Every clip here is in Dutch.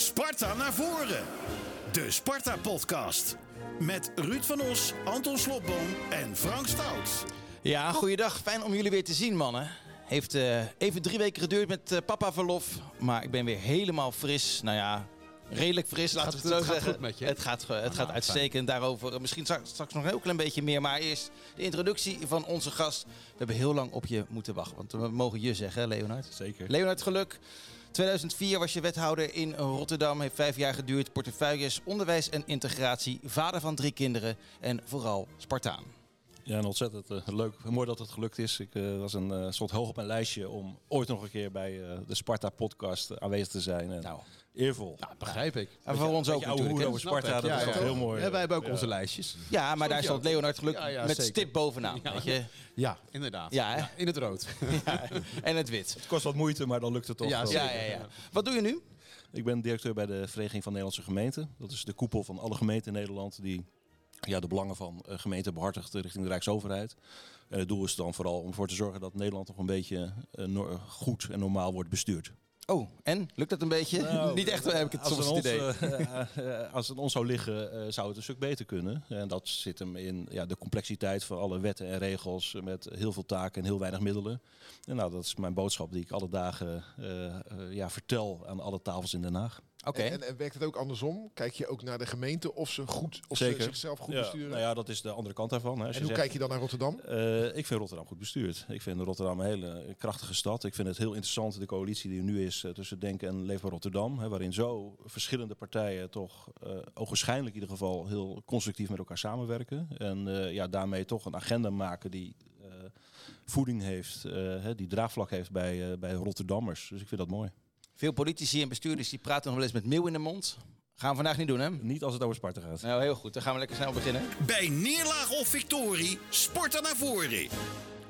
Sparta naar voren. De Sparta-podcast. Met Ruud van Os, Anton Slobboom en Frank Stout. Ja, goeiedag. Fijn om jullie weer te zien, mannen. Heeft eh, even drie weken geduurd met eh, papa verlof. Maar ik ben weer helemaal fris. Nou ja, redelijk fris, laten we het zo gaat zeggen. goed met je. Het gaat, het gaat nou, uitstekend. Daarover eh, misschien straks, straks nog een heel klein beetje meer. Maar eerst de introductie van onze gast. We hebben heel lang op je moeten wachten. Want we mogen je zeggen, hè, Leonard. Zeker. Leonard, geluk. 2004 was je wethouder in Rotterdam. Heeft vijf jaar geduurd. Portefeuilles, onderwijs en integratie. Vader van drie kinderen. En vooral Spartaan. Ja, en ontzettend eh, leuk. Mooi dat het gelukt is. Ik eh, was een, eh, stond hoog op mijn lijstje om ooit nog een keer bij eh, de Sparta-podcast aanwezig te zijn. En Nou, eervol. Ja, begrijp ik. en voor ons ook natuurlijk. over Sparta, dat Ja, is ja. heel mooi. Ja, wij hebben ook Ja. onze lijstjes. Ja, maar daar stond. Leonard geluk Ja, ja, met zeker. stip bovenaan. Ja. Weet je? Ja, inderdaad. Ja, hè? in het rood. Ja, en het wit. Het kost wat moeite, maar dan lukt het toch. Ja, ja, ja. Wat doe je nu? Ik ben directeur bij de Vereniging van Nederlandse Gemeenten. Dat is de koepel van alle gemeenten in Nederland die ja, de belangen van eh, gemeenten behartigt richting de Rijksoverheid. En het doel is dan vooral om ervoor te zorgen dat Nederland nog een beetje eh, goed en normaal wordt bestuurd. Oh, en? Lukt dat een beetje? Nou, Niet echt, heb ik het als soms het het ons, idee. eh, eh, als het ons zou liggen, eh, zou het een stuk beter kunnen. En dat zit hem in ja, de complexiteit van alle wetten en regels eh, met heel veel taken en heel weinig middelen. En nou, dat is mijn boodschap die ik alle dagen eh, eh, ja, vertel aan alle tafels in Den Haag. En, en werkt het ook andersom? Kijk je ook naar de gemeente of ze, goed, of ze zichzelf goed ja, besturen? Nou ja, dat is de andere kant daarvan. Hè. En hoe zegt, kijk je dan naar Rotterdam? eh, ik vind Rotterdam goed bestuurd. Ik vind Rotterdam een hele krachtige stad. Ik vind het heel interessant, de coalitie die er nu is eh, tussen Denken en Leefbaar Rotterdam. Hè, waarin zo verschillende partijen toch uh, ogenschijnlijk in ieder geval heel constructief met elkaar samenwerken. En ja, daarmee toch een agenda maken die voeding heeft, hè, die draagvlak heeft bij, bij Rotterdammers. Dus ik vind dat mooi. Veel politici en bestuurders die praten nog wel eens met meeuw in de mond. Gaan we vandaag niet doen, hè? Niet als het over Sparta gaat. Nou, heel goed. Dan gaan we lekker snel beginnen. Bij neerlaag of victorie, Sparta naar voren. Hoe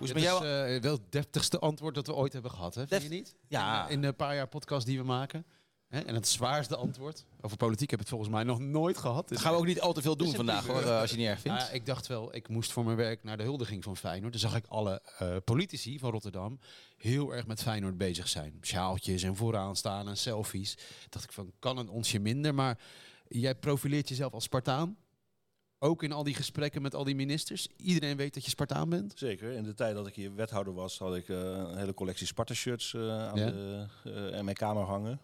is het met jou? is eh, wel het deftigste antwoord dat we ooit hebben gehad, hè? Vind je niet? Ja. In, in de paar jaar podcast die we maken. Hè? En het zwaarste antwoord. Over politiek heb ik het volgens mij nog nooit gehad. Dat gaan we ook niet al te veel doen vandaag, hoor, eh, als je het niet erg vindt. Ja, ik dacht wel, ik moest voor mijn werk naar de huldiging van Feyenoord. Toen zag ik alle eh, politici van Rotterdam heel erg met Feyenoord bezig zijn. Sjaaltjes en vooraan staan en selfies. dacht ik van, kan een onsje minder? Maar jij profileert jezelf als Spartaan. Ook in al die gesprekken met al die ministers. Iedereen weet dat je Spartaan bent. Zeker. In de tijd dat ik hier wethouder was, had ik eh, een hele collectie Sparta-shirts eh, aan Ja. de, eh, in mijn kamer hangen.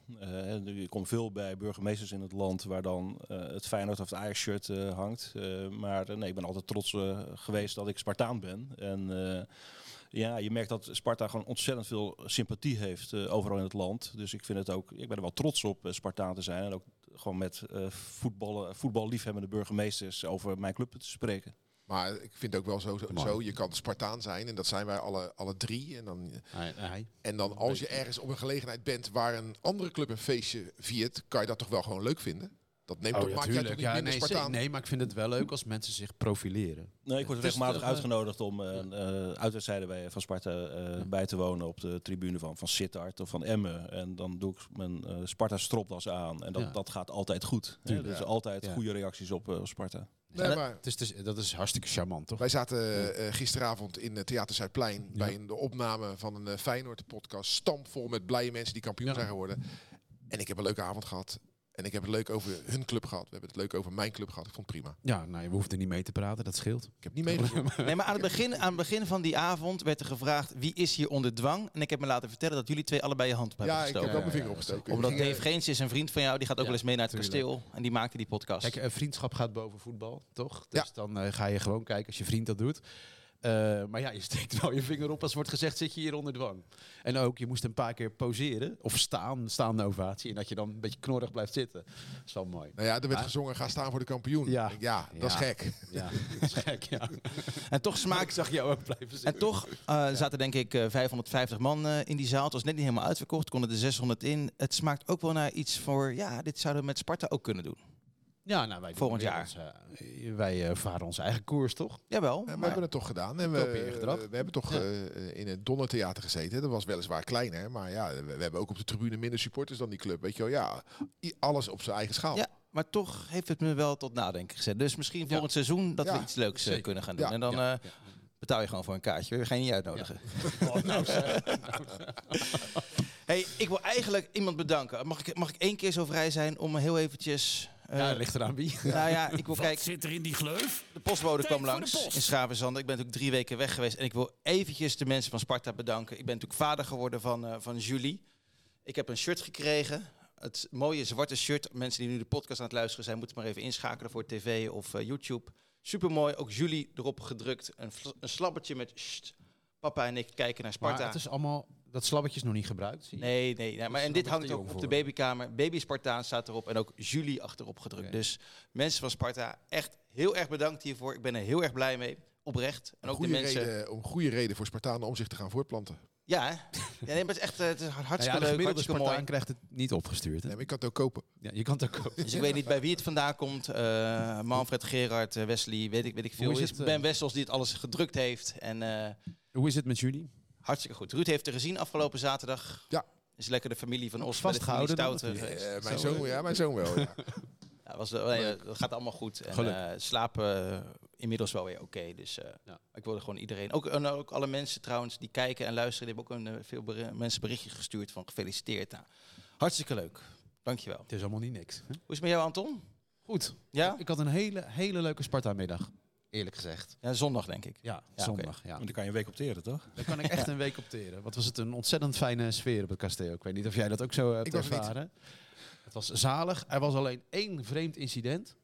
Je komt veel bij burgemeesters in het land waar dan het Feyenoord of het Ajax-shirt hangt. Maar nee, ik ben altijd trots geweest dat ik Spartaan ben. En ja, je merkt dat Sparta gewoon ontzettend veel sympathie heeft overal in het land. Dus ik vind het ook, ik ben er wel trots op Spartaan te zijn. En ook gewoon met eh voetballen, voetballiefhebbende burgemeesters over mijn club te spreken. Maar ik vind het ook wel zo, zo, je kan Spartaan zijn en dat zijn wij alle, alle drie. En dan, hij. en dan als je ergens op een gelegenheid bent waar een andere club een feestje viert, kan je dat toch wel gewoon leuk vinden? Dat neemt maakt niet Ja, minder nee, Spartaan? zeker. nee, maar ik vind het wel leuk als mensen zich profileren. Nee, ik word regelmatig eh, uitgenodigd om eh eh, uitwedstrijden bij, van Sparta eh, bij te wonen op de tribune van, van Sittard of van Emmen. En dan doe ik mijn eh, Sparta stropdas aan. En dat, Ja. dat gaat altijd goed. Hè? Tuurlijk. Dus altijd Ja. goede reacties op, eh, op Sparta. Nee, maar Het is, dus- dat is hartstikke charmant, toch? wij zaten eh, gisteravond in het Theater Zuidplein bij een, de opname van een uh, Feyenoord-podcast. Stampvol met blije mensen die kampioen Ja. zijn geworden. En ik heb een leuke avond gehad. En ik heb het leuk over hun club gehad. We hebben het leuk over mijn club gehad. Ik vond het prima. Ja, nou, je hoeft er niet mee te praten, dat scheelt. Ik heb niet meegedrongen. Nee, maar aan het, begin, aan het begin van die avond werd er gevraagd wie is hier onder dwang. En ik heb me laten vertellen dat jullie twee allebei je hand op hebben Ja, ik heb gestoken. wel mijn vinger opgestoken. Omdat Dave Geens is een vriend van jou, die gaat ook Ja, wel eens mee naar het tuurlijk. kasteel. En die maakte die podcast. Kijk, vriendschap gaat boven voetbal, toch? Ja. Dus dan eh, ga je gewoon kijken als je vriend dat doet. Eh, maar ja, je steekt wel je vinger op als wordt gezegd, zit je hier onder dwang. En ook, je moest een paar keer poseren, of staan, staande ovatie. En dat je dan een beetje knorrig blijft zitten. Dat is wel mooi. Nou ja, er werd Maar- gezongen, ga staan voor de kampioen. Ja. Denk, ja, dat is Ja. gek. Ja, dat is gek, ja. en toch ik zag jou ook blijven zitten. En toch eh, zaten denk ik eh, 550 man eh, in die zaal. Het was net niet helemaal uitverkocht, konden er 600 in. Het smaakt ook wel naar iets voor, ja, dit zouden we met Sparta ook kunnen doen. Ja, nou, wij Volgend jaar. ons, eh, wij eh, varen onze eigen koers, toch? Jawel. Ja, maar we hebben het toch gedaan. En we, we hebben toch Ja. eh, in het Donnertheater gezeten. Dat was weliswaar kleiner. Maar ja, we, we hebben ook op de tribune minder supporters dan die club. Weet je wel, ja, alles op zijn eigen schaal. Ja, maar toch heeft het me wel tot nadenken gezet. Dus misschien volgend seizoen dat we iets leuks kunnen gaan doen. Ja, en dan ja, eh, betaal je gewoon voor een kaartje. We gaan je niet uitnodigen. Oh, nou. Hey, ik wil eigenlijk iemand bedanken. Mag ik, mag ik één keer zo vrij zijn om heel eventjes... eh, Ja, ligt eraan wie. nou ja, ik wil Wat kijken. zit er in die gleuf? De postbode Tijd kwam langs post. in Schavenzanden. Ik ben natuurlijk drie weken weg geweest. En ik wil eventjes de mensen van Sparta bedanken. Ik ben natuurlijk vader geworden van, eh, van Julie. Ik heb een shirt gekregen. Het mooie zwarte shirt. Mensen die nu de podcast aan het luisteren zijn, moeten maar even inschakelen voor tv of eh, YouTube. Supermooi. Ook Julie erop gedrukt. Een, een slabbertje met "Sst, papa en ik kijken naar Maar Sparta. het is allemaal, dat slabbetje is nog niet gebruikt. Zie je? Nee, nee, nee. Maar en dit hangt ook op de babykamer. Baby Spartaan staat erop en ook Julie achterop gedrukt. Dus mensen van Sparta, echt heel erg bedankt hiervoor. Ik ben er heel erg blij mee. Oprecht. En ook de Goede mensen. reden, om goede reden voor Spartanen om zich te gaan voortplanten. Ja, hè? ja nee, maar het is echt eh, het is Nou ja, hartstikke de leuk, gemiddelde Spartaan mooi. krijgt het niet opgestuurd. Hè? Nee, maar ik kan het ook kopen. Ja, je kan het ook kopen. Dus ik weet niet bij wie het vandaan komt. Eh, Manfred, Gerard, eh, Wesley, weet ik, weet ik veel. Hoe is het, ben Wessels die het alles gedrukt heeft. En eh, Hoe is het met jullie? Hartstikke goed. Ruud heeft er gezien afgelopen zaterdag. Ja. Is lekker de familie van Os de Vastgehouden niet? Eh, mijn Zo, zoon, eh, ja, mijn zoon wel. Ja. Ja, was, wel- nee, dat gaat allemaal goed. En eh, slapen eh, inmiddels wel weer oké. dus eh, Ja. ik wilde gewoon iedereen... Ook, en ook alle mensen trouwens die kijken en luisteren... die hebben ook een, eh, veel mensen berichtjes gestuurd van gefeliciteerd. Nou, hartstikke leuk. Dankjewel. Het is allemaal niet niks. Hè? Hoe is het met jou, Anton? Goed. Ja? Ik had een hele, hele leuke Sparta-middag. Eerlijk gezegd. Ja, zondag denk ik. Ja, Ja, zondag. Ja. Want dan kan je een week opteren, toch? Daar kan ik echt een week op teren. Wat was het een ontzettend fijne sfeer op het kasteel. Ik weet niet of jij dat ook zo hebt Ik was er niet. ervaren. Het was zalig. Er was alleen één vreemd incident.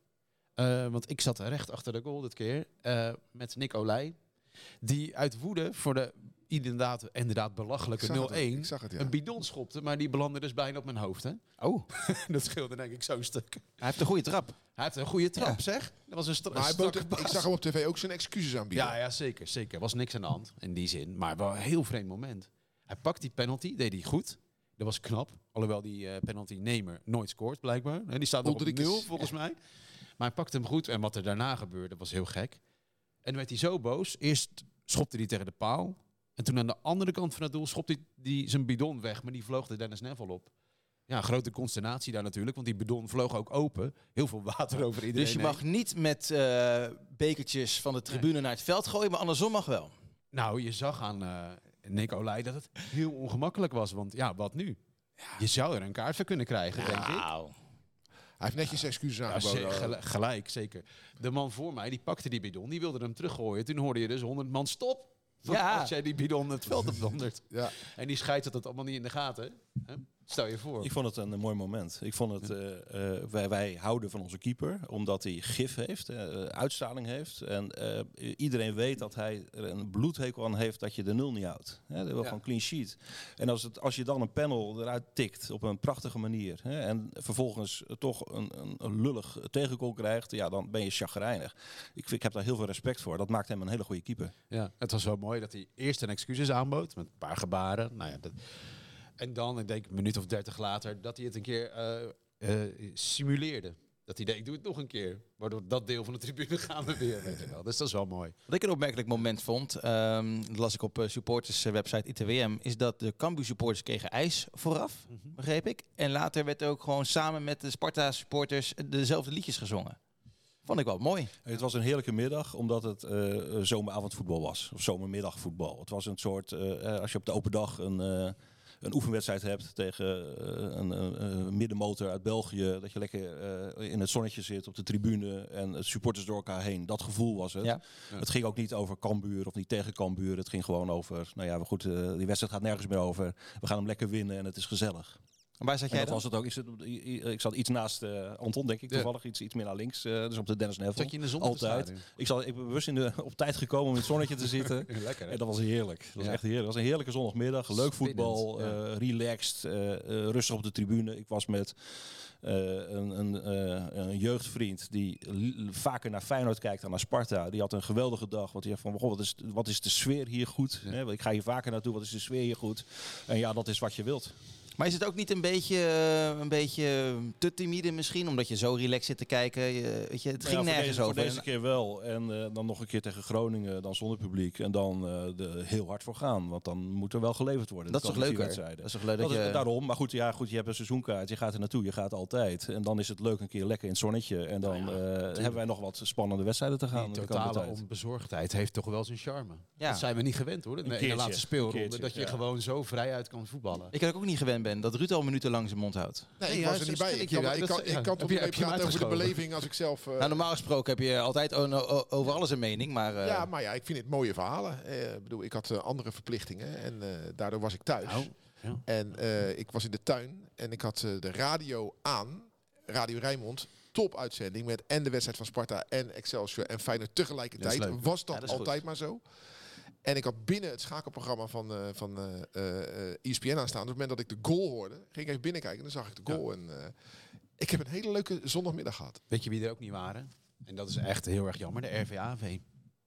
Eh, want ik zat recht achter de goal dit keer. eh, met Nick Olij. Die uit woede voor de inderdaad, inderdaad Ik belachelijke zag het, 0-1 ik zag het, ja. een bidon schopte. Maar die belandde dus bijna op mijn hoofd. Hè? Oh, dat scheelde denk ik zo'n stuk. hij heeft een goede trap. Hij heeft een goede trap, zeg. Dat was een stra- Maar hij bood, strakke ik paas. zag hem op tv ook zijn excuses aanbieden. Ja, ja, zeker, zeker. Er was niks aan de hand in die zin. Maar wel een heel vreemd moment. Hij pakt die penalty, deed hij goed. Dat was knap. Alhoewel die eh penalty-nemer nooit scoort, blijkbaar. En die staat nog op Ulrikes. nul, volgens mij. Maar hij pakte hem goed. En wat er daarna gebeurde, was heel gek. En dan werd hij zo boos. Eerst schopte hij tegen de paal. En toen aan de andere kant van het doel schopte hij die zijn bidon weg. Maar die vloog de Dennis Neville op. Ja, grote consternatie daar natuurlijk. Want die bidon vloog ook open. Heel veel water over iedereen Dus je heen. mag niet met eh, bekertjes van de tribune naar het veld gooien, maar andersom mag wel. Nou, je zag aan eh Nick Olij dat het heel ongemakkelijk was. Want ja, wat nu? Je zou er een kaart voor kunnen krijgen, denk ik. Nou, Hij heeft netjes excuses Ja, aangeboden. ze- gel- gelijk, zeker. De man voor mij, die pakte die bidon, die wilde hem teruggooien. Toen hoorde je dus 100 man stop. Want Ja. Als jij die bidon het veld op dondert. ja. En die scheidt dat het allemaal niet in de gaten. Hè? Stel je voor. Ik vond het een, mooi moment. Ik vond het, eh, eh, wij, wij houden van onze keeper, omdat hij gif heeft, eh, uitstraling heeft. En eh, iedereen weet dat hij er een bloedhekel aan heeft dat je de nul niet houdt. Hè, dat wil Ja. gewoon clean sheet. En als, het, als je dan een panel eruit tikt op een prachtige manier hè, en vervolgens toch een, een, een lullig tegengoal krijgt, ja, dan ben je chagrijnig. Ik, ik heb daar heel veel respect voor. Dat maakt hem een hele goede keeper. Ja, het was wel mooi dat hij eerst een excuses aanbood met een paar gebaren. Nou ja, dat, en dan, ik denk een minuut of dertig later, dat hij het een keer eh, eh, simuleerde. Dat hij deed, ik doe het nog een keer. Waardoor dat deel van de tribune gaan we weer. Weet je wel. Dus dat is wel mooi. Wat ik een opmerkelijk moment vond, ehm, dat las ik op eh, supporters eh, website ITWM, is dat de Cambuur supporters kregen ijs vooraf, begreep ik. En later werd ook gewoon samen met de Sparta supporters dezelfde liedjes gezongen. Vond ik wel mooi. Het was een heerlijke middag, omdat het eh, zomeravondvoetbal was. Of zomermiddagvoetbal. Het was een soort, als je op de open dag een, eh, een oefenwedstrijd hebt tegen eh, een, een, een middenmotor uit België. Dat je lekker eh, in het zonnetje zit op de tribune en supporters door elkaar heen. Dat gevoel was het. Ja. Het ging ook niet over Cambuur of niet tegen Cambuur. Het ging gewoon over, nou ja, goed, eh, die wedstrijd gaat nergens meer over. We gaan hem lekker winnen en het is gezellig. En waar zat En jij dat dan? was het ook. Ik, zat iets naast eh, Anton, denk ik, Ja. toevallig. Iets, iets meer naar links, eh, dus op de Dennis Neville. Zat je in de zon Altijd. Ik, zal, ik ben bewust in de, op tijd gekomen om in het zonnetje te zitten. Lekker, hè? En dat was heerlijk. Dat was Ja. echt heerlijk. Dat was een heerlijke zondagmiddag. Leuk voetbal, eh, relaxed, rustig op de tribune. Ik was met een, een, een jeugdvriend die vaker naar Feyenoord kijkt dan naar Sparta. Die had een geweldige dag. Want die had van, goh, wat, is, wat is de sfeer hier goed? Ik ga hier vaker naartoe. Wat is de sfeer hier goed? En ja, dat is wat je wilt. Maar is het ook niet een beetje, eh, een beetje te timide misschien? Omdat je zo relaxed zit te kijken. Je, weet je, het ging Ja, nergens deze, voor over. deze keer wel. En eh, dan nog een keer tegen Groningen, dan zonder publiek. En dan eh, de, heel hard voor gaan. Want dan moet er wel geleverd worden. dat is toch leuker? Dat is toch leuk dat, Dat is, daarom, maar goed, ja, goed, je hebt een seizoenkaart, je gaat er naartoe, je gaat altijd. En dan is het leuk een keer lekker in het zonnetje. En dan Nou eh, hebben wij nog wat spannende wedstrijden te gaan. Die totale onbezorgdheid heeft toch wel zijn charme. Ja. Dat zijn we niet gewend hoor. In de, in de keertje, laatste speelronde. keertje, dat je ja. gewoon zo vrijuit kan voetballen. Ik dat ook niet gewend ben, dat Ruud al minuten lang zijn mond houdt. Nee, Nee, ik was er niet bij. Ik kan, ik kan, ik ja. kan toch niet praten over de beleving als ik zelf... eh, Nou, normaal gesproken heb je altijd over alles een mening, maar... eh, ja, maar ja, ik vind het mooie verhalen. Eh, ik bedoel, ik had andere verplichtingen en eh, daardoor was ik thuis. Nou, ja. En eh, ik was in de tuin en ik had de radio aan, Radio Rijnmond. Top uitzending met en de wedstrijd van Sparta en Excelsior en Feyenoord tegelijkertijd. Dat was dat, Ja, dat is altijd goed. maar zo. En ik had binnen het schakelprogramma van, eh van eh, eh, ESPN aanstaan. Op het moment dat ik de goal hoorde, ging ik even binnenkijken en dan zag ik de goal. En, eh, ik heb een hele leuke zondagmiddag gehad. Weet je wie er ook niet waren? En dat is echt heel erg jammer. De RVAV.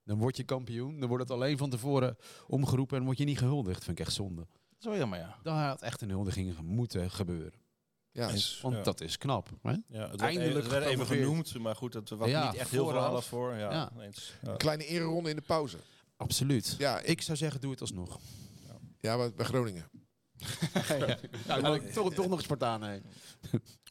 Dan word je kampioen. Dan wordt het alleen van tevoren omgeroepen en dan word je niet gehuldigd. Vind ik echt zonde. Dat wel jammer, ja. Daar had echt een huldiging moeten gebeuren. Ja. Want Ja. dat is knap. Hè? Ja, het werd, Eindelijk werd even genoemd, maar goed, het was Ja, niet echt heel verhaal voor. Ja, Ja. eens. Ja. een kleine ereronde in de pauze. Absoluut. Ja, ik, Ik zou zeggen, doe het alsnog. ja bij, bij Groningen. ja, maar toch, toch nog Spartaan heen.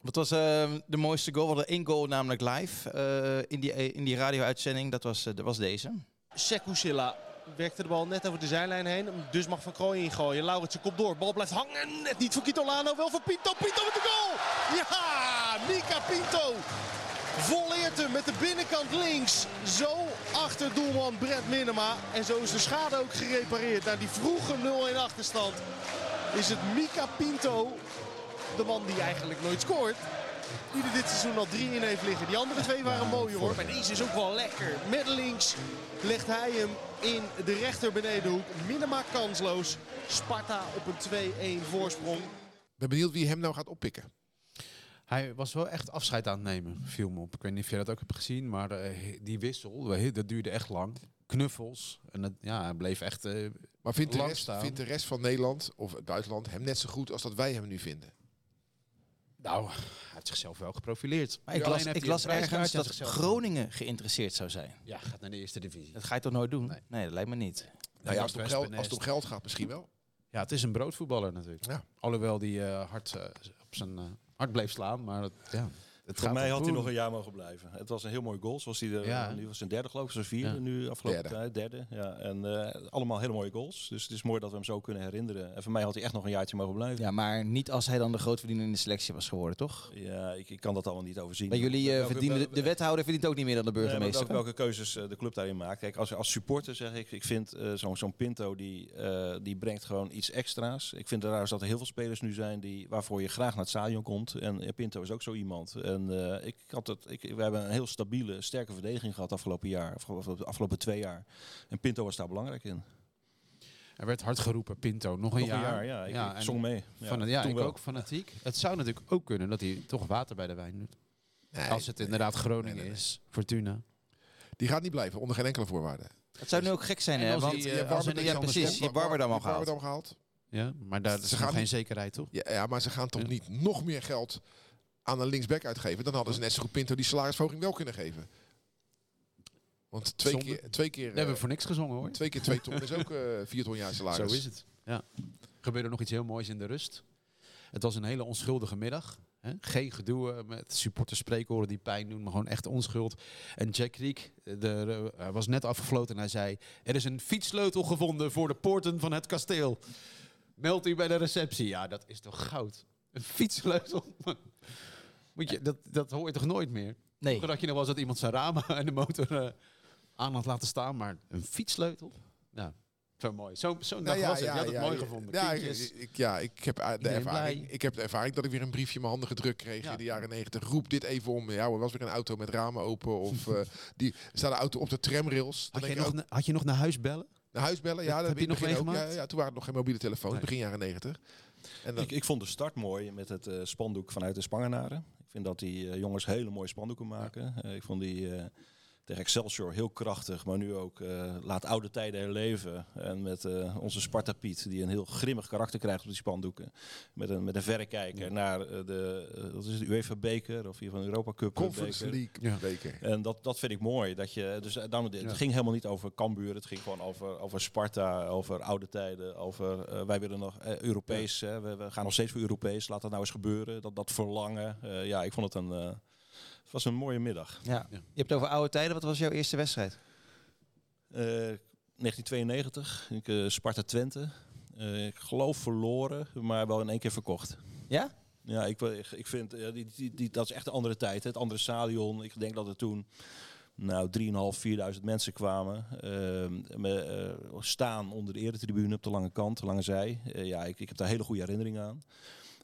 Wat was eh, de mooiste goal? We hadden één goal namelijk live eh, in die, in die radio-uitzending. Dat was, eh, dat was deze. Sekusilla werkte de bal net over de zijlijn heen. Dus mag Van Krooij ingooien. Lauritsen komt door. Bal blijft hangen. Net niet voor Kitolano, wel voor Pinto. Pinto met de goal! Ja, Mika Pinto volleert hem met de binnenkant links. Zo achter doelman Brent Minema. En zo is de schade ook gerepareerd. Na die vroege 0-1 achterstand is het Mika Pinto, de man die eigenlijk nooit scoort. Die er dit seizoen al drie in heeft liggen. Die andere twee waren mooier hoor. Maar deze is ook wel lekker. Met links legt hij hem in de rechter benedenhoek. Minima kansloos. Sparta op een 2-1 voorsprong. Ik ben benieuwd wie hem nou gaat oppikken. Hij was wel echt afscheid aan het nemen, viel me op. Ik weet niet of jij dat ook hebt gezien, maar eh, die wissel, dat duurde echt lang. Knuffels. En het, ja, hij bleef echt... eh, Maar vindt de, Lang rest, staan. vindt de rest van Nederland of het buitenland hem net zo goed als dat wij hem nu vinden? nou, hij heeft zichzelf wel geprofileerd. Maar ik las, ik las ergens dat Groningen geïnteresseerd zou zijn. Ja, gaat naar de eerste divisie. Dat ga je toch nooit doen? Nee. Nee, dat lijkt me niet. Nou ja, als het, om geld, als het om geld gaat misschien wel. Ja, het is een broodvoetballer natuurlijk. Ja. Alhoewel die eh, hard op zijn eh, hart bleef slaan, maar dat, ja, het Voor mij had hij nog een jaar mogen blijven. Het was een heel mooi goal. Zoals hij er, Ja. nu was zijn derde geloof ik, zijn vierde Ja. nu afgelopen Derde. tijd. Derde. Ja. En eh, allemaal hele mooie goals. Dus het is mooi dat we hem zo kunnen herinneren. En voor mij had hij echt nog een jaartje mogen blijven. Ja, maar niet als hij dan de grootverdiener in de selectie was geworden, toch? Ja, ik, ik kan dat allemaal niet overzien. Maar jullie eh, verdienen, de, wethouder verdient ook niet meer dan de Nee, maar burgemeester. welke, welke keuzes eh, de club daarin maakt. Kijk, als, als supporter zeg ik, ik vind zo'n zo'n Pinto die, die brengt gewoon iets extra's. Ik vind trouwens dat er heel veel spelers nu zijn die, waarvoor je graag naar het stadion komt. En Pinto is ook zo iemand. En eh, ik had het, ik, we hebben een heel stabiele, sterke verdediging gehad afgelopen jaar, afgelopen, afgelopen twee jaar. En Pinto was daar belangrijk in. Er werd hard geroepen, Pinto, nog een Nog jaar. een jaar, ja. Ik, ik en zong mee. Van het, ja, toen ik wel. ook fanatiek. Het zou natuurlijk ook kunnen dat hij toch water bij de wijn doet. Nee, Als het inderdaad Groningen nee, nee. is, Fortuna. Die gaat niet blijven, onder geen enkele voorwaarde. Het zou nu ook gek zijn, En hè? Want, die, Je als er ja, precies. Je hebt Warmerdam al je hebt gehaald. Gehaald. Ja, maar daar Ze is gaan nog geen niet- zekerheid, toch? Ja, ja, maar ze gaan toch Ja. niet nog meer geld aan een linksback uitgeven. Dan hadden ze net zo goed Pinto die salarisverhoging wel kunnen geven. Want twee Zonde. keer, twee keer, We hebben eh, voor niks gezongen, hoor. twee keer twee ton is ook eh, vier ton jaar salaris. Zo is het. Ja. Gebeurde nog iets heel moois in de rust. Het was een hele onschuldige middag. Hè? Geen gedoe eh, met supporters die pijn doen, maar gewoon echt onschuld. En Jack Riek de, was net afgefloten en hij zei... Er is een fietssleutel gevonden voor de poorten van het kasteel. Meld u bij de receptie. Ja, dat is toch goud? Een fietssleutel? Moet je, dat, dat hoor je toch nooit meer? Nee. Had je nog wel eens dat iemand zijn ramen en de motor eh, aan had laten staan, maar een fietssleutel? Ja, zo mooi. Zo, zo'n dag Nou was het. Je had het mooi gevonden. Ja, ik, Kindjes. ik- ja, ik heb eh, de Iedereen ervaring. blij. Ik heb de ervaring dat ik weer een briefje in mijn handen gedrukt kreeg Ja. in de jaren negentig. Roep dit even om. Ja, er was weer een auto met ramen open. Of eh, die staat een auto op de tramrails. Had je, nog, na- had je nog naar huis bellen? naar huis bellen. Ja, dat heb je het nog. Ja, meegemaakt? ja, toen waren er nog geen mobiele telefoons. Nee. Begin jaren negentig. En dan, Ik, ik vond de start mooi met het eh, spandoek vanuit de Spangenaren. Vind dat die eh, jongens hele mooie spandoeken maken. Eh, ik vond die, eh, tegen Excelsior heel krachtig, maar nu ook eh, laat oude tijden herleven. En met eh, onze Sparta Piet, die een heel grimmig karakter krijgt op die spandoeken. Met een, met een verrekijker naar eh, de, wat is het, UEFA beker of hier van Europa Cup Conference beker. League Ja. beker. En dat, dat vind ik mooi. Dat je, dus, daarom, het ging helemaal niet over Cambuur. Het ging gewoon over, over Sparta, over oude tijden. Over, eh, wij willen nog eh, Europees. hè. we, we gaan nog steeds voor Europees. Laat dat nou eens gebeuren. Dat, dat verlangen. Eh, ja, ik vond het een, eh, was een mooie middag. Ja. Ja. Je hebt het over oude tijden. Wat was jouw eerste wedstrijd? Eh, 1992, ik, eh, Sparta Twente. Eh, ik geloof verloren, maar wel in één keer verkocht. Ja? Ja, ik, ik, ik vind, ja, die, die, die, dat is echt een andere tijd. hè. Het andere stadion. Ik denk dat er toen nou, 3.500, 4.000 mensen kwamen. Ehm, me, eh, staan onder de eretribune op de lange kant, de lange zij. Eh, ja, ik, ik heb daar hele goede herinneringen aan.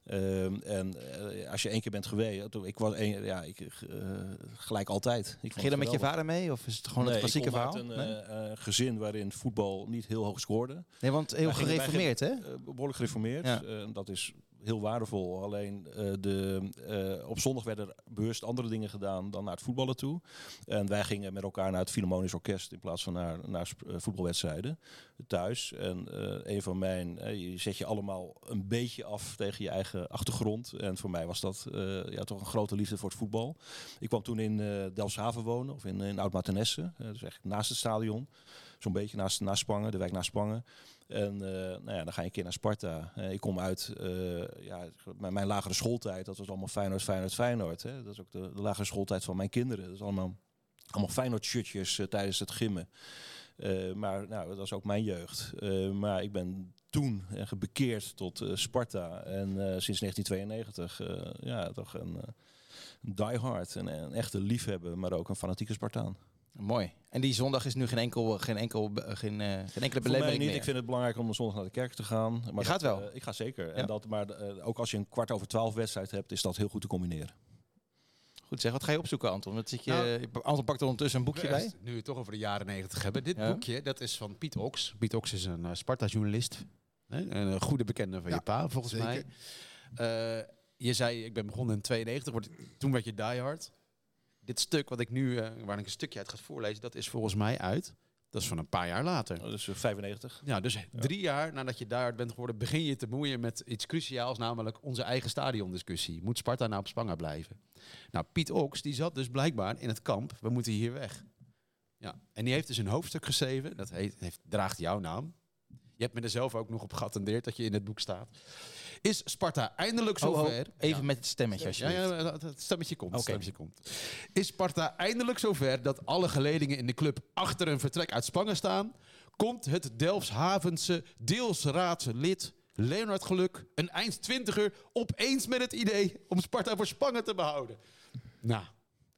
Ehm, en eh, als je één keer bent geweest, ik was één, ja, ik, eh, gelijk altijd. Ik Ging je dan met je vader mee? Of is het gewoon Nee, het klassieke verhaal? uit een nee? eh, gezin waarin voetbal niet heel hoog scoorde. nee, want heel gereformeerd, hè? Eh, behoorlijk gereformeerd. Ja. Dat is heel waardevol. Alleen eh, de, eh, op zondag werden er bewust andere dingen gedaan dan naar het voetballen toe. En wij gingen met elkaar naar het Philharmonisch Orkest in plaats van naar, naar eh, voetbalwedstrijden thuis. En een van mijn, je zet je allemaal een beetje af tegen je eigen achtergrond. En voor mij was dat ja, toch een grote liefde voor het voetbal. Ik kwam toen in Delfshaven wonen, of in, in Oud-Matenesse. Dus echt naast het stadion. Zo'n beetje naast, naast de wijk naast Spangen. En eh, nou ja, dan ga je een keer naar Sparta. Eh, ik kom uit eh, ja, mijn, mijn lagere schooltijd. Dat was allemaal Feyenoord, Feyenoord, Feyenoord. Hè. Dat is ook de, de lagere schooltijd van mijn kinderen. Dat is allemaal, allemaal Feyenoord-shirtjes eh, tijdens het gimmen. Maar nou, dat was ook mijn jeugd. Maar ik ben toen bekeerd tot Sparta. En sinds 1992 eh, ja, toch een, eh, diehard. Een, een echte liefhebber, maar ook een fanatieke Spartaan. Mooi. En die zondag is nu geen, enkel, geen, enkel, be- geen, eh, geen enkele belemmering niet. meer. Ik vind het belangrijk om zondag naar de kerk te gaan. Maar Je dat, gaat wel? eh, ik ga zeker. Ja. En dat, maar eh, ook als je een kwart over twaalf wedstrijd hebt, is dat heel goed te combineren. Goed zeg, wat ga je opzoeken, Anton? Dat zit je, Nou, Anton pakt er ondertussen een boekje bij. Nu we het toch over de jaren negentig hebben. Dit Ja. boekje, dat is van Piet Ox. Piet Ox is een eh, Sparta-journalist. Een goede bekende van Ja, je pa, volgens zeker. mij. Eh, je zei, ik ben begonnen in 92. Wordt, toen werd je diehard. Dit stuk wat ik nu, eh, waar ik een stukje uit ga voorlezen, dat is volgens mij uit. Dat is van een paar jaar later. Dat is eh, 95. Ja, dus drie jaar nadat je diehard bent geworden, begin je te moeien met iets cruciaals, namelijk onze eigen stadiondiscussie. Moet Sparta nou op Spangen blijven? Nou, Piet Oks, die zat dus blijkbaar in het kamp, we moeten hier weg. Ja, en die heeft dus een hoofdstuk geschreven, dat heet, heeft, draagt jouw naam. Je hebt me er zelf ook nog op geattendeerd dat je in het boek staat. Is Sparta eindelijk Oh, oh, zover? even Ja. met het stemmetje, Ja, alsjeblieft. ja, dat- het stemmetje komt. het Oké. stemmetje komt. Is Sparta eindelijk zover dat alle geledingen in de club achter een vertrek uit Spangen staan? Komt het Delfshavense deelsraadslid Leonard Geluk, een eind twintiger, opeens met het idee om Sparta voor Spangen te behouden? Nou,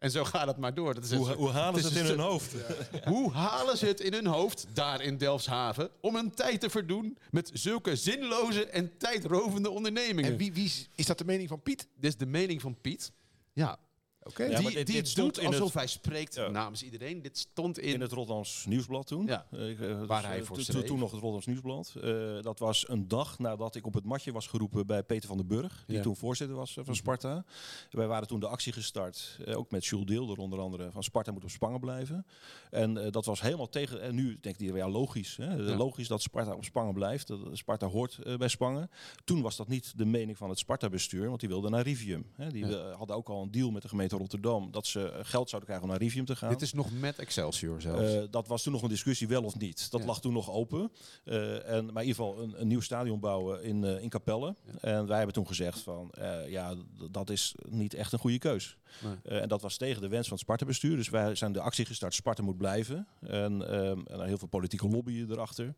en zo gaat het maar door. Dat is Hoe, hoe halen ze het in een hun hoofd? Hoe halen ze het in hun hoofd, daar in Delfshaven, om hun tijd te verdoen met zulke zinloze en tijdrovende ondernemingen? En wie, wie is, is dat de mening van Piet? Dit is de mening van Piet. Ja. Oké. Ja, die dit- die dit stond doet in alsof het- hij spreekt Ja. namens iedereen. Dit stond in... In het Rotterdams Nieuwsblad toen. Ja. Eh, ik, eh, Waar dus, hij eh, voor to-. Toen nog het Rotterdams Nieuwsblad. Eh, dat was een dag nadat ik op het matje was geroepen bij Peter van den Burg. Die Ja. toen voorzitter was eh, van Sparta. Wij waren toen de actie gestart. eh, ook met Jules Deelder onder andere. Van Sparta moet op Spangen blijven. En eh, dat was helemaal tegen... En nu denkt iedereen, ja logisch. Hè? Ja. Logisch dat Sparta op Spangen blijft. Dat Sparta hoort eh, bij Spangen. Toen was dat niet de mening van het Sparta-bestuur. Want die wilden naar Rivium. Hè? Die Ja. eh, hadden ook al een deal met de gemeente Rotterdam. Dat ze eh, geld zouden krijgen om naar Rivium te gaan. Dit is nog met Excelsior zelfs. Eh, dat was toen nog een discussie, wel of niet. Dat Ja. lag toen nog open. Eh, en, maar in ieder geval een, een nieuw stadion bouwen in, eh, in Capelle. En wij hebben toen gezegd van, ja, dat is niet echt een goede keus. Nee. En dat was tegen de wens van het Sparta-bestuur. Dus wij zijn de actie gestart, Sparta moet blijven. En, ehm, en er heel veel politieke lobbyen erachter.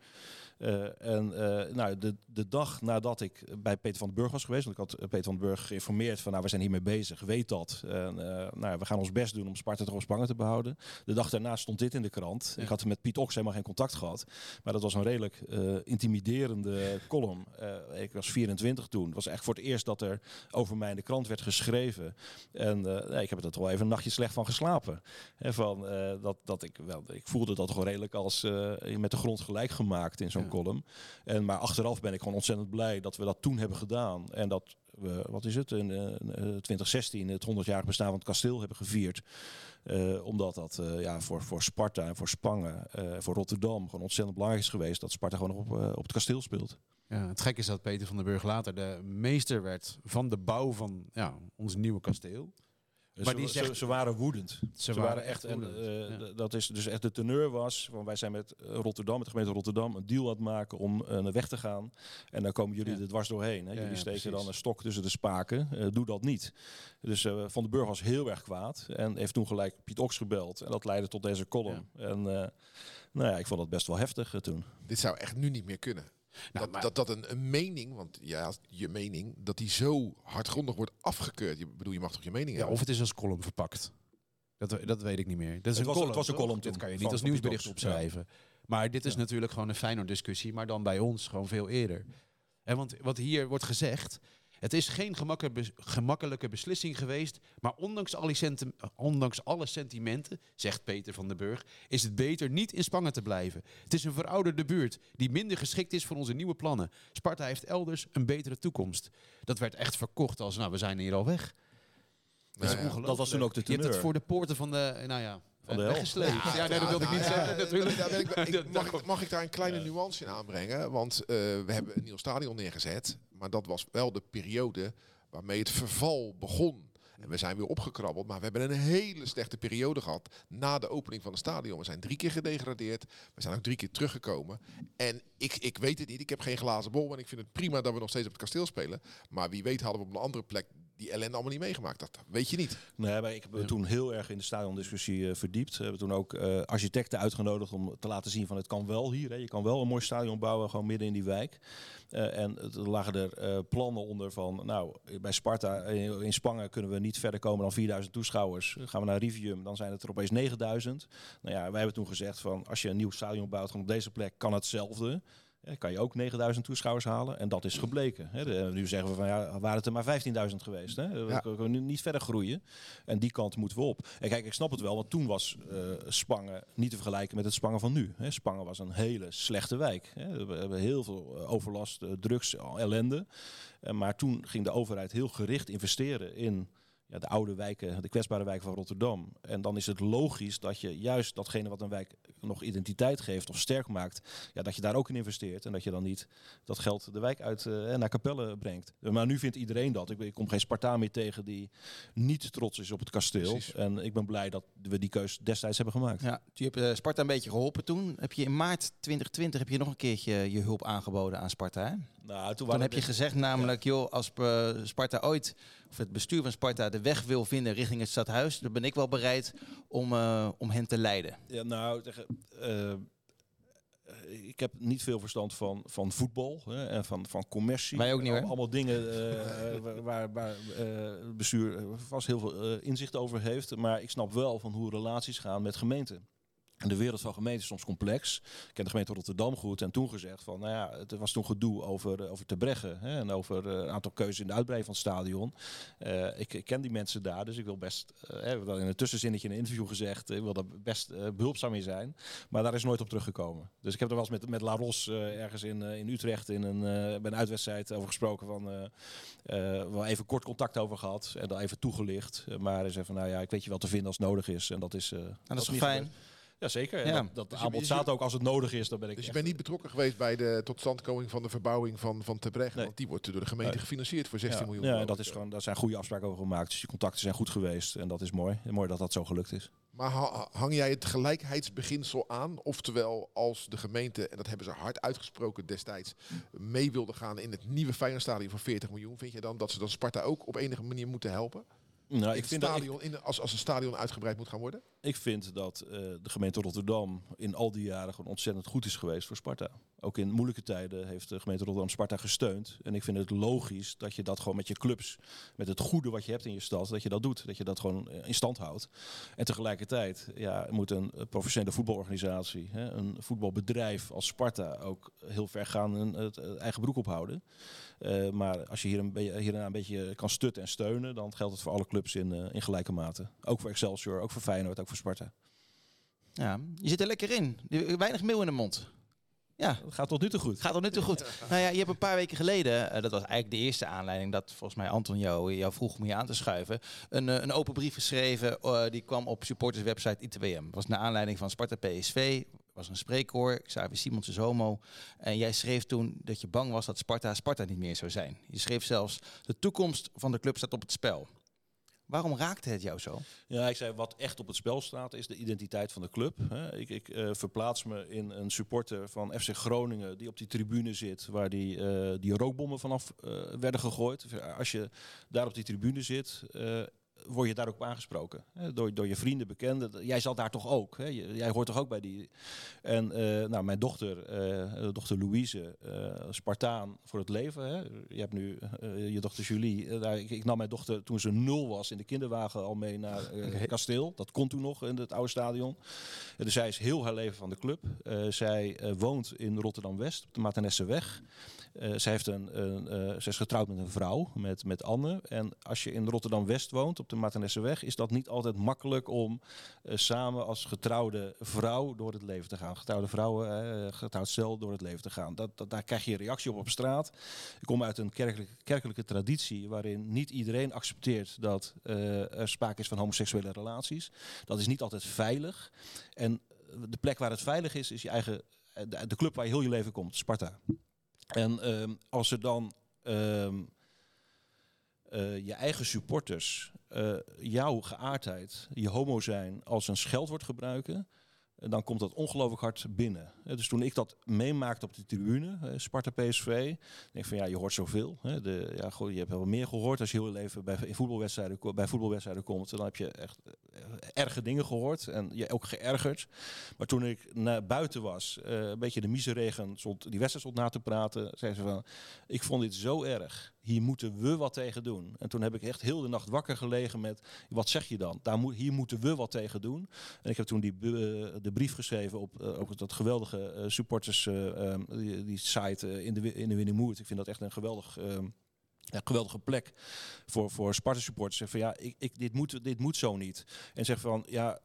Eh, en eh, nou, de, de dag nadat ik bij Peter van den Burg was geweest, want ik had eh, Peter van den Burg geïnformeerd van, nou, we zijn hiermee bezig, weet dat. En, nou, we gaan ons best doen om Sparta toch op Spangen te behouden. De dag daarna stond dit in de krant. Ja. Ik had met Piet Ox helemaal geen contact gehad. Maar dat was een redelijk intimiderende column. Ik was 24 toen. Het was echt voor het eerst dat er over mij in de krant werd geschreven. En ik heb er toch wel even een nachtje slecht van geslapen. Van, dat, dat ik, wel, ik voelde dat gewoon redelijk als met de grond gelijk gemaakt in zo'n Column. En, maar achteraf ben ik gewoon ontzettend blij dat we dat toen hebben gedaan. En dat we, wat is het, in eh, eh, 2016 het 100-jarig bestaan van het kasteel hebben gevierd. Eh, omdat dat eh, ja, voor, voor Sparta en voor Spangen, eh, voor Rotterdam gewoon ontzettend belangrijk is geweest dat Sparta gewoon nog op, eh, op het kasteel speelt. Ja, het gekke is dat Peter van den Burg later de meester werd van de bouw van ja, ons nieuwe kasteel. Maar ze, die ze- zegt- ze waren woedend. Ze, waren echt, en, eh, Ja. dat is dus echt de teneur was, van wij zijn met Rotterdam, met de gemeente Rotterdam, een deal aan het maken om naar weg te gaan. En dan komen jullie Ja. er dwars doorheen. Hè. Ja, jullie ja, steken precies. dan een stok tussen de spaken. Eh, doe dat niet. Dus eh, Van den Burg was heel erg kwaad en heeft toen gelijk Piet Ox gebeld. En dat leidde tot deze column. En eh, nou ja, ik vond dat best wel heftig toen. Dit zou echt nu niet meer kunnen. Nou, dat, dat dat een, een mening, want ja, je mening, dat die zo hardgrondig wordt afgekeurd. Je bedoel, je mag toch je mening Ja, hebben? of het is als column verpakt. Dat, dat weet ik niet meer. Dat is Het een was- column, het was een column Dit kan je niet als nieuwsbericht. Ja. opschrijven. Maar dit is natuurlijk gewoon een Feyenoord discussie, maar dan bij ons gewoon veel eerder. En want wat hier wordt gezegd, het is geen gemakkelijke, bes- gemakkelijke beslissing geweest, maar ondanks alle, senti- ondanks alle sentimenten, zegt Peter van den Burg, is het beter niet in Spangen te blijven. Het is een verouderde buurt die minder geschikt is voor onze nieuwe plannen. Sparta heeft elders een betere toekomst. Dat werd echt verkocht als, nou, we zijn hier al weg. Dat is ja, ongelooflijk. dat was toen ook de Je hebt het teneur. voor de poorten van de, nou ja, Van de hel. weggesleept. Ja, nee, dat wilde ik niet ja, zeggen natuurlijk. mag, ik, mag ik daar een kleine nuance in aanbrengen? Want eh, we hebben een nieuw stadion neergezet. Maar dat was wel de periode waarmee het verval begon. En we zijn weer opgekrabbeld. Maar we hebben een hele slechte periode gehad na de opening van het stadion. We zijn drie keer gedegradeerd. We zijn ook drie keer teruggekomen. En ik, ik weet het niet. Ik heb geen glazen bol. En ik vind het prima dat we nog steeds op het kasteel spelen. Maar wie weet hadden we op een andere plek die ellende allemaal niet meegemaakt. Dat weet je niet. Nee, maar ik heb me toen heel erg in de stadiondiscussie eh, verdiept. We hebben toen ook eh, architecten uitgenodigd om te laten zien van het kan wel hier. Hè. Je kan wel een mooi stadion bouwen, gewoon midden in die wijk. Eh, en het- er lagen er eh, plannen onder van, nou, bij Sparta in, in Spangen kunnen we niet verder komen dan 4000 toeschouwers. Gaan we naar Rivium, dan zijn het er opeens 9000. Nou ja, wij hebben toen gezegd van, als je een nieuw stadion bouwt, gewoon op deze plek, kan hetzelfde. Kan je ook 9000 toeschouwers halen. En dat is gebleken. Hè. Nu zeggen we van ja, waren het er maar 15.000 geweest. Hè. We Ja. kunnen nu niet verder groeien. En die kant moeten we op. En kijk, ik snap het wel, want toen was eh, Spangen niet te vergelijken met het Spangen van nu. Hè. Spangen was een hele slechte wijk. Hè. We hebben heel veel eh, overlast, eh, drugs, ellende. Maar toen ging de overheid heel gericht investeren in ja, de oude wijken, de kwetsbare wijken van Rotterdam. En dan is het logisch dat je juist datgene wat een wijk nog identiteit geeft of sterk maakt, ja, dat je daar ook in investeert. En dat je dan niet dat geld de wijk uit eh, naar Capelle brengt. Maar nu vindt iedereen dat. Ik, ik kom geen Spartaan meer tegen die niet trots is op het kasteel. Precies. En ik ben blij dat we die keus destijds hebben gemaakt. Ja, je hebt eh, Sparta een beetje geholpen toen. Heb je in maart 2020 heb je nog een keertje je hulp aangeboden aan Sparta. Hè? Nou, toen heb je gezegd namelijk, joh, als eh, Sparta ooit, of het bestuur van Sparta de weg wil vinden richting het stadhuis, dan ben ik wel bereid om, eh, om hen te leiden. Ja, nou, eh, ik heb niet veel verstand van, van voetbal hè, en van, van commercie. Wij ook niet, hoor. Allemaal dingen eh, waar, waar, het bestuur vast heel veel inzicht over heeft. Maar ik snap wel van hoe relaties gaan met gemeenten. En de wereld van gemeenten is soms complex. Ik ken de gemeente Rotterdam goed en toen gezegd van, nou ja, het was toen gedoe over, eh, over te breggen hè, en over eh, een aantal keuzes in de uitbreiding van het stadion. Eh, ik, ik ken die mensen daar, dus ik wil best, eh, we hebben wel in een tussenzinnetje in een interview gezegd, ik wil daar best eh, behulpzaam in zijn. Maar daar is nooit op teruggekomen. Dus ik heb er wel eens met, met La Ros ergens in, in Utrecht in een, bij een uitwedstrijd over gesproken. Van, wel even kort contact over gehad en dan even toegelicht. Maar hij zei van, nou ja, ik weet je wel te vinden als het nodig is. En dat is, eh, Nou, dat is fijn? gebeurd. Ja, zeker. En Ja. Dat, dat Dus je- aanbod staat ook als het nodig is. Dan ben ik Dus je bent niet betrokken geweest bij de totstandkoming van de verbouwing van, van Terbrecht. Nee. Want die wordt door de gemeente gefinancierd voor 16 ja, miljoen. Ja, dat is gewoon, daar zijn goede afspraken over gemaakt. Dus die contacten zijn goed geweest. En dat is mooi. Mooi dat dat zo gelukt is. Maar ha- hang jij het gelijkheidsbeginsel aan? Oftewel, als de gemeente, en dat hebben ze hard uitgesproken destijds, mee wilde gaan in het nieuwe Feyenoordstadion van 40 miljoen, vind je dan dat ze dan Sparta ook op enige manier moeten helpen? Nou, ik vind dat, ik, stadion, in, als, als een stadion uitgebreid moet gaan worden? ik vind dat eh, de gemeente Rotterdam in al die jaren gewoon ontzettend goed is geweest voor Sparta. Ook in moeilijke tijden heeft de gemeente Rotterdam Sparta gesteund. En ik vind het logisch dat je dat gewoon met je clubs, met het goede wat je hebt in je stad, dat je dat doet. Dat je dat gewoon eh, in stand houdt. En tegelijkertijd ja, moet een eh, professionele voetbalorganisatie, hè, een voetbalbedrijf als Sparta ook heel ver gaan en het eh, eigen broek ophouden. Eh, maar als je hier een, hier daar een beetje kan stutten en steunen, dan geldt het voor alle clubs in, eh, in gelijke mate. Ook voor Excelsior, ook voor Feyenoord, ook voor Sparta. Ja, je zit er lekker in. Weinig meel in de mond. Ja, Dat gaat tot nu toe goed. gaat al nu toe goed. Nou ja, je hebt een paar weken geleden, eh, dat was eigenlijk de eerste aanleiding dat volgens mij Anton jou, jou vroeg om je aan te schuiven, een, eh, een open brief geschreven. eh, die kwam op supporterswebsite ITWM. Dat was naar aanleiding van Sparta PSV. Was een spreekkoor, Xavier Simons is homo. En jij schreef toen dat je bang was dat Sparta Sparta niet meer zou zijn. Je schreef zelfs, de toekomst van de club staat op het spel. Waarom raakte het jou zo? Ja, ik zei wat echt op het spel staat is de identiteit van de club. Ik, ik eh, verplaats me in een supporter van FC Groningen die op die tribune zit waar die, eh, die rookbommen vanaf eh, werden gegooid. Als je daar op die tribune zit, word je daar ook op aangesproken. Hè, door, door je vrienden, bekenden. Jij zat daar toch ook? Hè? Jij hoort toch ook bij die... En eh, nou, mijn dochter, eh, dochter Louise, eh, Spartaan voor het leven. Hè? Je hebt nu je dochter Julie. Daar- ik, ik nam mijn dochter toen ze nul was in de kinderwagen al mee naar eh, Kasteel. Dat kon toen nog in het oude stadion. Dus zij is heel haar leven van de club. Zij woont in Rotterdam-West, op de Matenesseweg. Eh zij, heeft een, een, eh, is getrouwd met een vrouw, met, met Anne. En als je in Rotterdam-West woont, op de Matenesseweg, is dat niet altijd makkelijk om eh, samen als getrouwde vrouw door het leven te gaan. Getrouwde vrouwen, eh, getrouwd stel door het leven te gaan. Dat, dat, daar krijg je reactie op op straat. Ik kom uit een kerkelijke, kerkelijke traditie waarin niet iedereen accepteert dat eh, er sprake is van homoseksuele relaties. Dat is niet altijd veilig. En de plek waar het veilig is, is je eigen, eh, de, de club waar je heel je leven komt, Sparta. En ehm, als er dan ehm, eh, je eigen supporters eh, jouw geaardheid, je homo zijn, als een scheldwoord gebruiken, dan komt dat ongelooflijk hard binnen. Dus toen ik dat meemaakte op de tribune, Sparta PSV, denk van ja, je hoort zoveel. De, ja, goh, je hebt wel meer gehoord als je heel leven bij, voetbalwedstrijden, bij voetbalwedstrijden komt. Dan heb je echt eh, erge dingen gehoord en je ook geërgerd. Maar toen ik naar buiten was, eh, een beetje de miseregen, die wedstrijd stond na te praten, zei ze van, ik vond dit zo erg. Hier moeten we wat tegen doen. En toen heb ik echt heel de nacht wakker gelegen met, wat zeg je dan? Daar moet, hier moeten we wat tegen doen. En ik heb toen die, eh, de brief geschreven op eh, dat geweldige eh, supporters, eh, ehm, die, site in de, in de. Ik vind dat echt een geweldig... ehm, ja, geweldige plek voor, voor Sparta supporters. Zeg van ja, ik, ik, dit, moet, dit moet zo niet. En zeg van ja,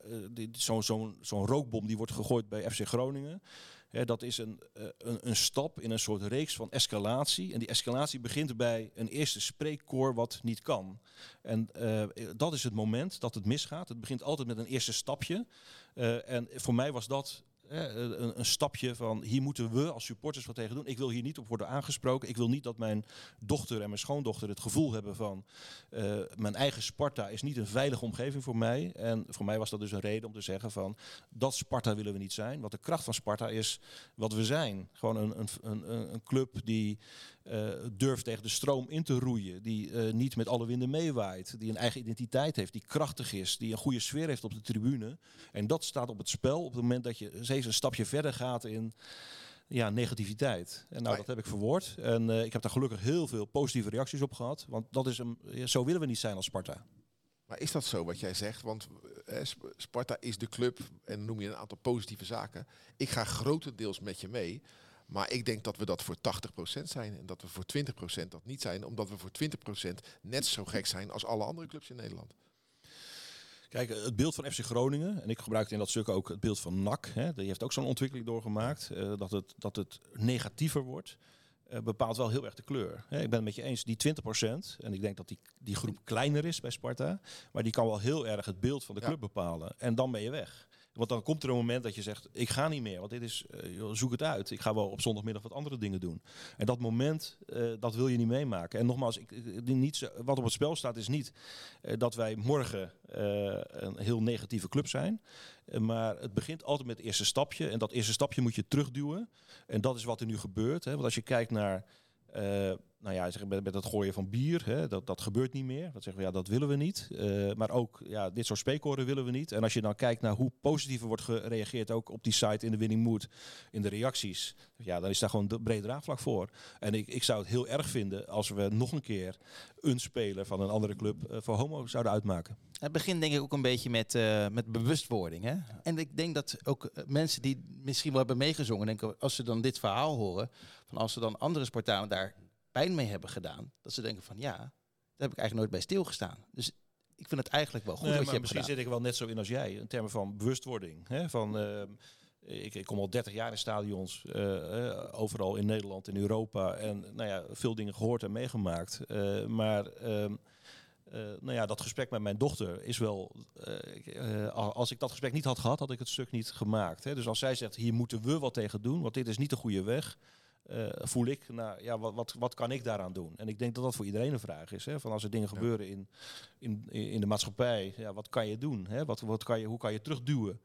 zo'n zo'n zo'n rookbom die wordt gegooid bij FC Groningen. Dat is een, eh, een, een stap in een soort reeks van escalatie. En die escalatie begint bij een eerste spreekkoor wat niet kan. En eh, dat is het moment dat het misgaat. Het begint altijd met een eerste stapje. Eh, en voor mij was dat een, een stapje van hier moeten we als supporters wat tegen doen. Ik wil hier niet op worden aangesproken. Ik wil niet dat mijn dochter en mijn schoondochter het gevoel hebben van eh, mijn eigen Sparta is niet een veilige omgeving voor mij. En voor mij was dat dus een reden om te zeggen van dat Sparta willen we niet zijn. Want de kracht van Sparta is wat we zijn. Gewoon een, een, een, club die eh, durft tegen de stroom in te roeien. Die eh, niet met alle winden meewaait. Die een eigen identiteit heeft. Die krachtig is. Die een goede sfeer heeft op de tribune. En dat staat op het spel op het moment dat je steeds een stapje verder gaat in ja, negativiteit. En nou, dat heb ik verwoord. En eh, ik heb daar gelukkig heel veel positieve reacties op gehad. Want dat is een, zo willen we niet zijn als Sparta. Maar is dat zo wat jij zegt? Want eh, Sp- Sparta is de club en dan noem je een aantal positieve zaken. Ik ga grotendeels met je mee. Maar ik denk dat we dat voor 80% zijn en dat we voor 20% dat niet zijn. Omdat we voor 20% net zo gek zijn als alle andere clubs in Nederland. Kijk, het beeld van FC Groningen, en ik gebruikte in dat stuk ook het beeld van NAC, hè, die heeft ook zo'n ontwikkeling doorgemaakt, eh, dat, het, dat het negatiever wordt, eh, bepaalt wel heel erg de kleur. Hè, ik ben het met je eens, die 20%, en ik denk dat die, die groep kleiner is bij Sparta, maar die kan wel heel erg het beeld van de Ja. club bepalen. En dan ben je weg. Want dan komt er een moment dat je zegt, ik ga niet meer, want dit is, eh, zoek het uit. Ik ga wel op zondagmiddag wat andere dingen doen. En dat moment, eh, dat wil je niet meemaken. En nogmaals, ik, niet, wat op het spel staat is niet eh, dat wij morgen een heel negatieve club zijn. Maar het begint altijd met het eerste stapje. En dat eerste stapje moet je terugduwen. En dat is wat er nu gebeurt. Hè. Want als je kijkt naar... nou ja, zeg, met, met gooien van bier, hè, dat, dat gebeurt niet meer. Dat zeggen we, ja, dat willen we niet. Eh, maar ook, ja, dit soort spreekkoren willen we niet. En als je dan kijkt naar hoe positief er wordt gereageerd, ook op die site in de Winning Mood, in de reacties, ja, dan is daar gewoon de breed draagvlak voor. En ik, ik zou het heel erg vinden als we nog een keer een speler van een andere club eh, voor homo zouden uitmaken. Het begint denk ik ook een beetje met, eh, met bewustwording. Hè? En ik denk dat ook mensen die misschien wel hebben meegezongen, denken, als ze dan dit verhaal horen, van als ze dan andere Spartanen daar pijn mee hebben gedaan, dat ze denken van ja, daar heb ik eigenlijk nooit bij stilgestaan. Dus ik vind het eigenlijk wel goed Nee, wat maar je hebt misschien gedaan. zit ik wel net zo in als jij, in termen van bewustwording. Hè? Van, ehm, ik, ik kom al 30 jaar in stadions, eh, eh, overal in Nederland, in Europa. En nou ja, veel dingen gehoord en meegemaakt. Eh, maar ehm, eh, nou ja, dat gesprek met mijn dochter is wel. eh, eh, als ik dat gesprek niet had gehad, had ik het stuk niet gemaakt. Hè. Dus als zij zegt, hier moeten we wat tegen doen, want dit is niet de goede weg. Eh, voel ik, nou ja, wat, wat, wat kan ik daaraan doen? En ik denk dat dat voor iedereen een vraag is. Hè? Van als er dingen gebeuren in, in, in de maatschappij, ja, wat kan je doen? Hè? Wat, wat kan je, hoe kan je terugduwen?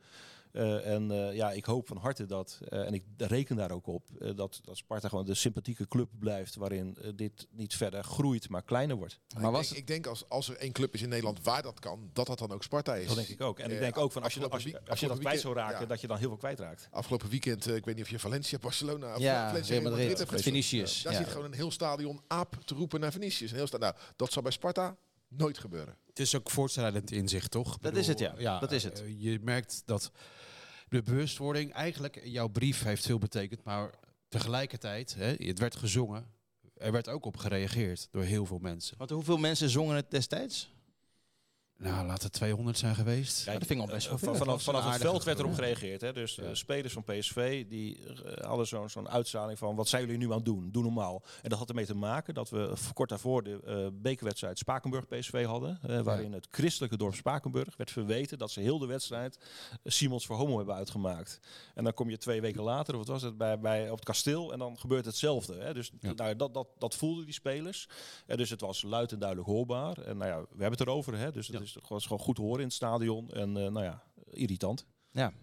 Eh, en eh, ja, ik hoop van harte dat, eh, en ik reken daar ook op, eh, dat, dat Sparta gewoon de sympathieke club blijft waarin dit niet verder groeit, maar kleiner wordt. Maar ik, was denk, ik denk als, als er één club is in Nederland waar dat kan, dat dat dan ook Sparta is. Dat denk ik ook. En ik denk ook van als je, dat- als je, als je dat kwijt zou raken, dat je dan heel veel kwijtraakt. Afgelopen weekend, ik weet niet of je Valencia, Barcelona of Ja, Valencia Madrid. Vinicius. Daar ja. zit gewoon een heel stadion aap te roepen naar Vinicius. Een heel sta- nou, dat zal bij Sparta nooit gebeuren. Het is ook voortschrijdend inzicht, toch? Dat is het, ja. Dat is het. je merkt dat de bewustwording, eigenlijk, jouw brief heeft veel betekend, maar tegelijkertijd, hè, het werd gezongen, er werd ook op gereageerd door heel veel mensen. Want hoeveel mensen zongen het destijds? Nou, laat het 200 zijn geweest. Ja, dat vind ik al best wel veel. vanaf vanaf het veld werd erop gereageerd. Hè? Dus eh, Ja. spelers van PSV die eh, hadden zo'n zo'n uitstraling van wat zijn jullie nu aan het doen? Doe normaal. En dat had ermee te maken dat we kort daarvoor de eh bekerwedstrijd Spakenburg PSV hadden. waarin het christelijke dorp Spakenburg werd verweten dat ze heel de wedstrijd Simons voor homo hebben uitgemaakt. En dan kom je twee weken later, of wat was het, bij, bij, op het kasteel en dan gebeurt hetzelfde. Hè? Dus Ja. nou, dat, dat, dat voelden die spelers. En dus het was luid en duidelijk hoorbaar. En nou ja, we hebben het erover. Hè? Dus het Ja. is gewoon, gewoon goed horen in het stadion. En eh, nou ja, irritant. Ja.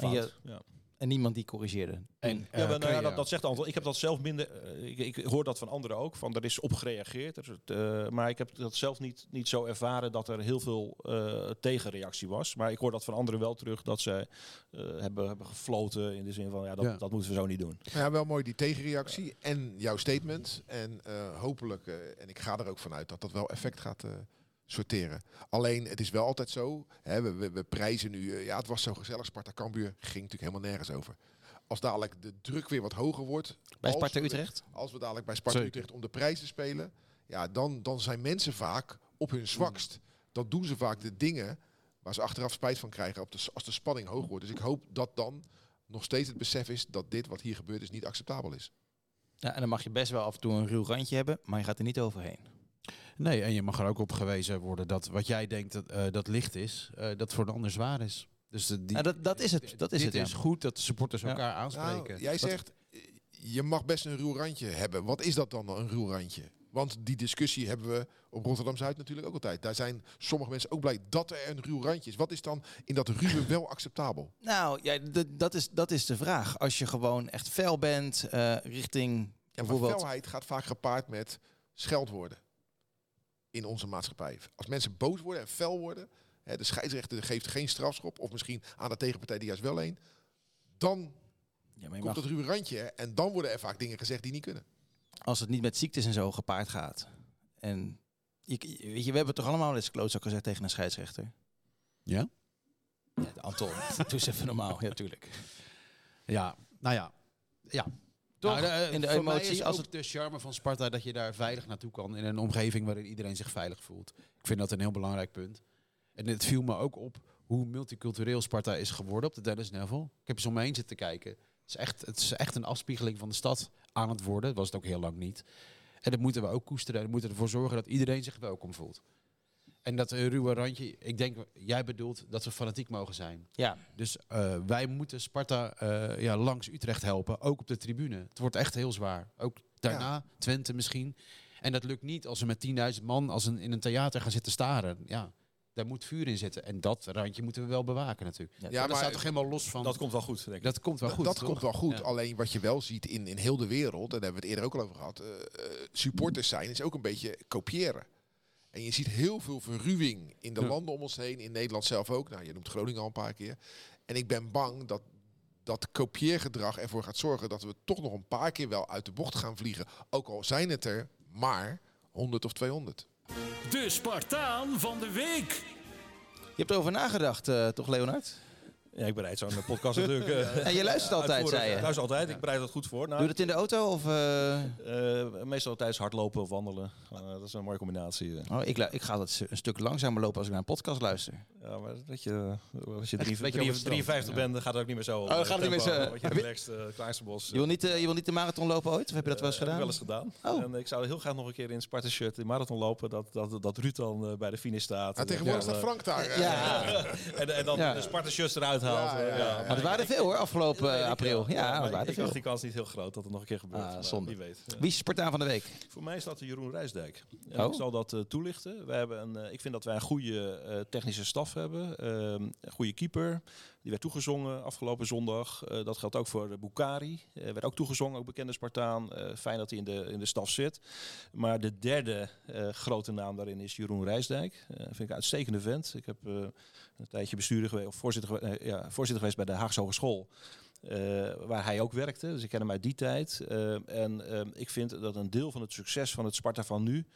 En, je, ja. en niemand die corrigeerde. En, Ja, eh, maar, nou ja, dat, dat zegt Anton. Ik heb dat zelf minder. eh, ik, ik hoor dat van anderen ook. Van er is op gereageerd. Er het, eh, maar ik heb dat zelf niet, niet zo ervaren dat er heel veel eh, tegenreactie was. Maar ik hoor dat van anderen wel terug dat zij eh, hebben, hebben gefloten. In de zin van ja dat, Ja. dat moeten we zo niet doen. Ja, wel mooi die tegenreactie en jouw statement. En eh, hopelijk, eh, en ik ga er ook vanuit dat dat wel effect gaat eh, sorteren. Alleen, het is wel altijd zo, hè, we, we, we prijzen nu, eh, ja het was zo gezellig, Sparta Cambuur ging natuurlijk helemaal nergens over. Als dadelijk de druk weer wat hoger wordt, Bij als Sparta we- Utrecht? als we dadelijk bij Sparta. Utrecht om de prijs te spelen, ja, dan, dan zijn mensen vaak op hun zwakst. Dan doen ze vaak de dingen waar ze achteraf spijt van krijgen op de, als de spanning hoog wordt. Dus ik hoop dat dan nog steeds het besef is dat dit wat hier gebeurt is niet acceptabel is. Ja, en dan mag je best wel af en toe een ruw randje hebben, maar je gaat er niet overheen. Nee, en je mag er ook op gewezen worden dat wat jij denkt dat, eh, dat licht is, eh, dat voor de ander zwaar is. Dus de, die, Ja, dat, dat is het. Dat is dit het, ja. is goed dat de supporters Ja. elkaar aanspreken. Nou, jij Wat- zegt, eh, je mag best een ruw randje hebben. Wat is dat dan, een ruw randje? Want die discussie hebben we op Rotterdam-Zuid natuurlijk ook altijd. Daar zijn sommige mensen ook blij dat er een ruw randje is. Wat is dan in dat ruwe wel acceptabel? Nou, ja, dat, is, dat is de vraag. Als je gewoon echt fel bent eh, richting Ja, maar bijvoorbeeld... felheid gaat vaak gepaard met scheldwoorden in onze maatschappij. Als mensen boos worden en fel worden, hè, de scheidsrechter geeft geen strafschop, of misschien aan de tegenpartij die juist wel een, dan Ja, komt mag- het ruwe randje hè, en dan worden er vaak dingen gezegd die niet kunnen. als het niet met ziektes en zo gepaard gaat. En je, je- weet je, we hebben toch allemaal eens klootzak gezegd tegen een scheidsrechter? Ja? Ja, Anton, doe eens even normaal. Ja, tuurlijk. Ja, nou ja. Ja. Toch? Nou, eh, In de voor mij emotie, is als ook de charme van Sparta dat je daar veilig naartoe kan in een omgeving waarin iedereen zich veilig voelt. Ik vind dat een heel belangrijk punt. En het viel me ook op hoe multicultureel Sparta is geworden op de Dennis Neville. Ik heb eens om me heen zitten kijken. Het is, echt, het is echt een afspiegeling van de stad aan het worden. Dat was het ook heel lang niet. En dat moeten we ook koesteren. En we moeten ervoor zorgen dat iedereen zich welkom voelt. En dat ruwe randje, ik denk, jij bedoelt dat we fanatiek mogen zijn. Ja, Dus eh, wij moeten Sparta eh, ja, langs Utrecht helpen, ook op de tribune. Het wordt echt heel zwaar. Ook daarna, Twente misschien. En dat lukt niet als we met 10.000 man als een, in een theater gaan zitten staren. Ja, daar moet vuur in zitten. En dat randje moeten we wel bewaken natuurlijk. Ja, Ja, dat maar staat toch helemaal los van... Dat komt wel goed, denk ik. dat komt wel goed, dat toch? komt wel goed. Ja. Alleen wat je wel ziet in, in heel de wereld, en daar hebben we het eerder ook al over gehad, eh, eh, supporters zijn is ook een beetje kopiëren. En je ziet heel veel verruwing in de Ja. landen om ons heen, in Nederland zelf ook. Nou, je noemt Groningen al een paar keer. En ik ben bang dat dat kopieergedrag ervoor gaat zorgen dat we toch nog een paar keer wel uit de bocht gaan vliegen. Ook al zijn het er maar 100 of 200. De Spartaan van de week. Je hebt erover nagedacht, eh, toch Leonard? Ja, ik bereid zo'n podcast natuurlijk. eh, En je luistert altijd, zei je. Ik luister altijd. Ik bereid dat goed voor. Doe Nou, je dat in de auto of... eh? eh, meestal tijdens hardlopen of wandelen. Eh, dat is een mooie combinatie. eh. Oh, ik, ik ga dat een stuk langzamer lopen als ik naar een podcast luister. Ja, maar weet je, als je drie- drie- het 53 strand, bent, dan gaat het ook niet meer zo. Oh, dan gaat het niet meer zo. Wat je relaxed, uh, Klaasterbos. Je wil, niet, eh, je wil niet de marathon lopen ooit? Of heb je dat wel eens heb ik gedaan? wel eens gedaan. Oh. En ik zou heel graag nog een keer in Sparta shirt de marathon lopen. Dat, dat, dat Ruud dan eh, bij de finish staat. Ja, En tegenwoordig staat Frank daar. eh, Ja, En, en dan Ja. de Sparta shirts eruit Ja, ja, ja. maar het waren er veel hoor, afgelopen april. Ja, het waren er ik veel. dacht die kans niet heel groot dat het nog een keer gebeurt. Ah, maar zonde. Wie weet. Ja. Wie is Spartaan van de week? Voor mij is dat Jeroen Rijsdijk. En Oh. Ik zal dat eh, toelichten. We hebben een, eh, ik vind dat wij een goede eh, technische staf hebben. Ehm, een goede keeper. Die werd toegezongen afgelopen zondag. Eh, dat geldt ook voor uh, Bukari. Eh, werd ook toegezongen, ook bekende Spartaan. Eh, fijn dat hij in de, in de staf zit. Maar de derde eh, grote naam daarin is Jeroen Rijsdijk. Eh, vind ik een uitstekende vent. Ik heb eh, een tijdje bestuurder geweest, of voorzitter, eh, ja, voorzitter geweest bij de Haagse Hogeschool. eh, waar hij ook werkte. Dus ik ken hem uit die tijd. Eh, en eh, ik vind dat een deel van het succes van het Sparta van nu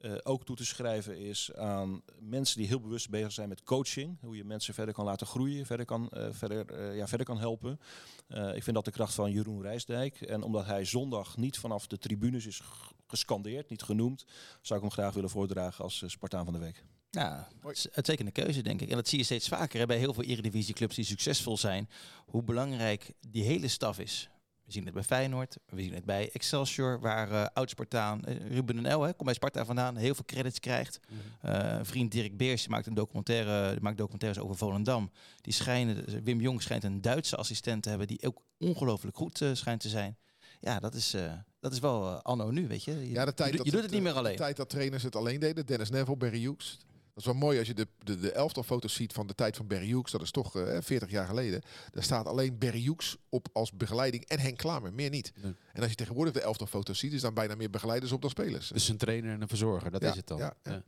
eh, ook toe te schrijven is aan mensen die heel bewust bezig zijn met coaching. Hoe je mensen verder kan laten groeien, verder kan, eh, verder, eh, ja, verder kan helpen. Eh, ik vind dat de kracht van Jeroen Rijsdijk. En omdat hij zondag niet vanaf de tribunes is gescandeerd, niet genoemd, zou ik hem graag willen voordragen als Spartaan van de Week. Ja, het is een uitstekende keuze, denk ik. En dat zie je steeds vaker hè, bij heel veel eredivisieclubs die succesvol zijn. Hoe belangrijk die hele staf is. We zien het bij Feyenoord, we zien het bij Excelsior, waar eh oud-Spartaan eh, Ruben en El, hè, komt bij Sparta vandaan, heel veel credits krijgt. Eh, vriend Dirk Beers maakt een documentaire, maakt documentaires over Volendam. Die schijnen, Wim Jong schijnt een Duitse assistent te hebben die ook ongelooflijk goed schijnt te zijn. Ja, dat is, dat is wel anno nu, weet je. Je, Ja, de tijd je, dat je doet het niet meer De alleen. tijd dat trainers het alleen deden. Dennis Neville, Barry Hughes. Dat is wel mooi als je de, de, de elftalfoto's ziet van de tijd van Barry Hughes. Dat is toch eh 40 jaar geleden. Daar staat alleen Barry Hughes op als begeleiding en Henk Klamer. Meer niet. Nee. En als je tegenwoordig de elftalfoto's ziet, is dan bijna meer begeleiders op dan spelers. Dus een trainer en een verzorger, dat Ja, is het dan. ja, ja.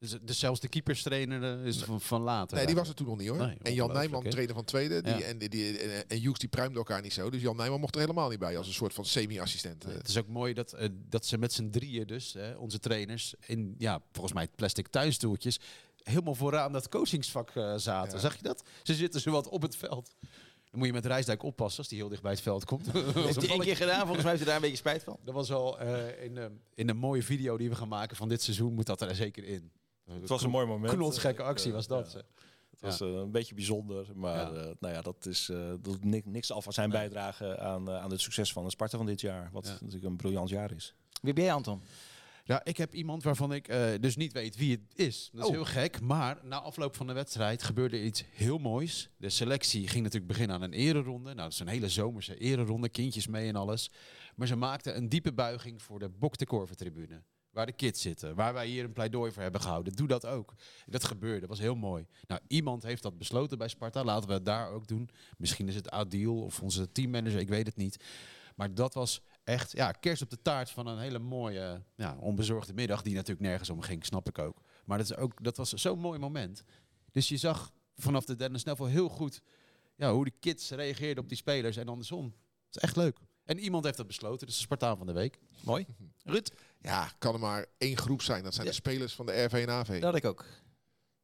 Dus, dus zelfs de keeperstrainer eh, is van, van later. Nee, die was er toen nog niet hoor. Nee, en Jan Nijman, trainer van tweede. Die, Ja. en, die, die, en, Hughes die pruimde elkaar niet zo. Dus Jan Nijman mocht er helemaal niet bij als een soort van semi-assistent. Nee, Eh, Het is ook mooi dat, eh, dat ze met z'n drieën dus, hè, onze trainers, in ja, volgens mij plastic thuisstoeltjes, helemaal vooraan dat coachingsvak eh, zaten. Ja. Zag je dat? Ze zitten zo wat op het veld. Dan moet je met Rijsdijk oppassen als die heel dicht bij het veld komt. Heeft hij één keer gedaan, volgens mij heeft hij daar een beetje spijt van. Dat was eh, in, in de mooie video die we gaan maken van dit seizoen, moet dat er zeker in. Het was een mooi moment. Knotsgekke actie was dat. ja. Het was eh, een beetje bijzonder, maar Ja. eh, nou ja, dat is eh, dat niks af van zijn bijdrage aan, aan het succes van de Sparta van dit jaar. Wat Ja. natuurlijk een briljant jaar is. Wie ben jij, Anton? Ja, ik heb iemand waarvan ik eh, dus niet weet wie het is. Dat is Oh. heel gek. Maar na afloop van de wedstrijd gebeurde er iets heel moois. De selectie ging natuurlijk beginnen aan een ereronde. Nou, dat is een hele zomerse ereronde, kindjes mee en alles. Maar ze maakten een diepe buiging voor de Bok de Korver tribune. Waar de kids zitten, waar wij hier een pleidooi voor hebben gehouden. Doe dat ook. Dat gebeurde, dat was heel mooi. Nou, iemand heeft dat besloten bij Sparta. Laten we het daar ook doen. Misschien is het Adil of onze teammanager, ik weet het niet. Maar dat was echt ja, kerst op de taart van een hele mooie, ja, onbezorgde middag. Die natuurlijk nergens om ging, snap ik ook. Maar dat, is ook, dat was zo'n mooi moment. Dus je zag vanaf de Dennis Neville heel goed ja, hoe de kids reageerden op die spelers en andersom. Dat is echt leuk. En iemand heeft dat besloten, dus de Spartaan van de week. Mooi. Ruud? ja, kan er maar één groep zijn. Dat zijn Ja. de spelers van de RV en AV. Dat had ik ook.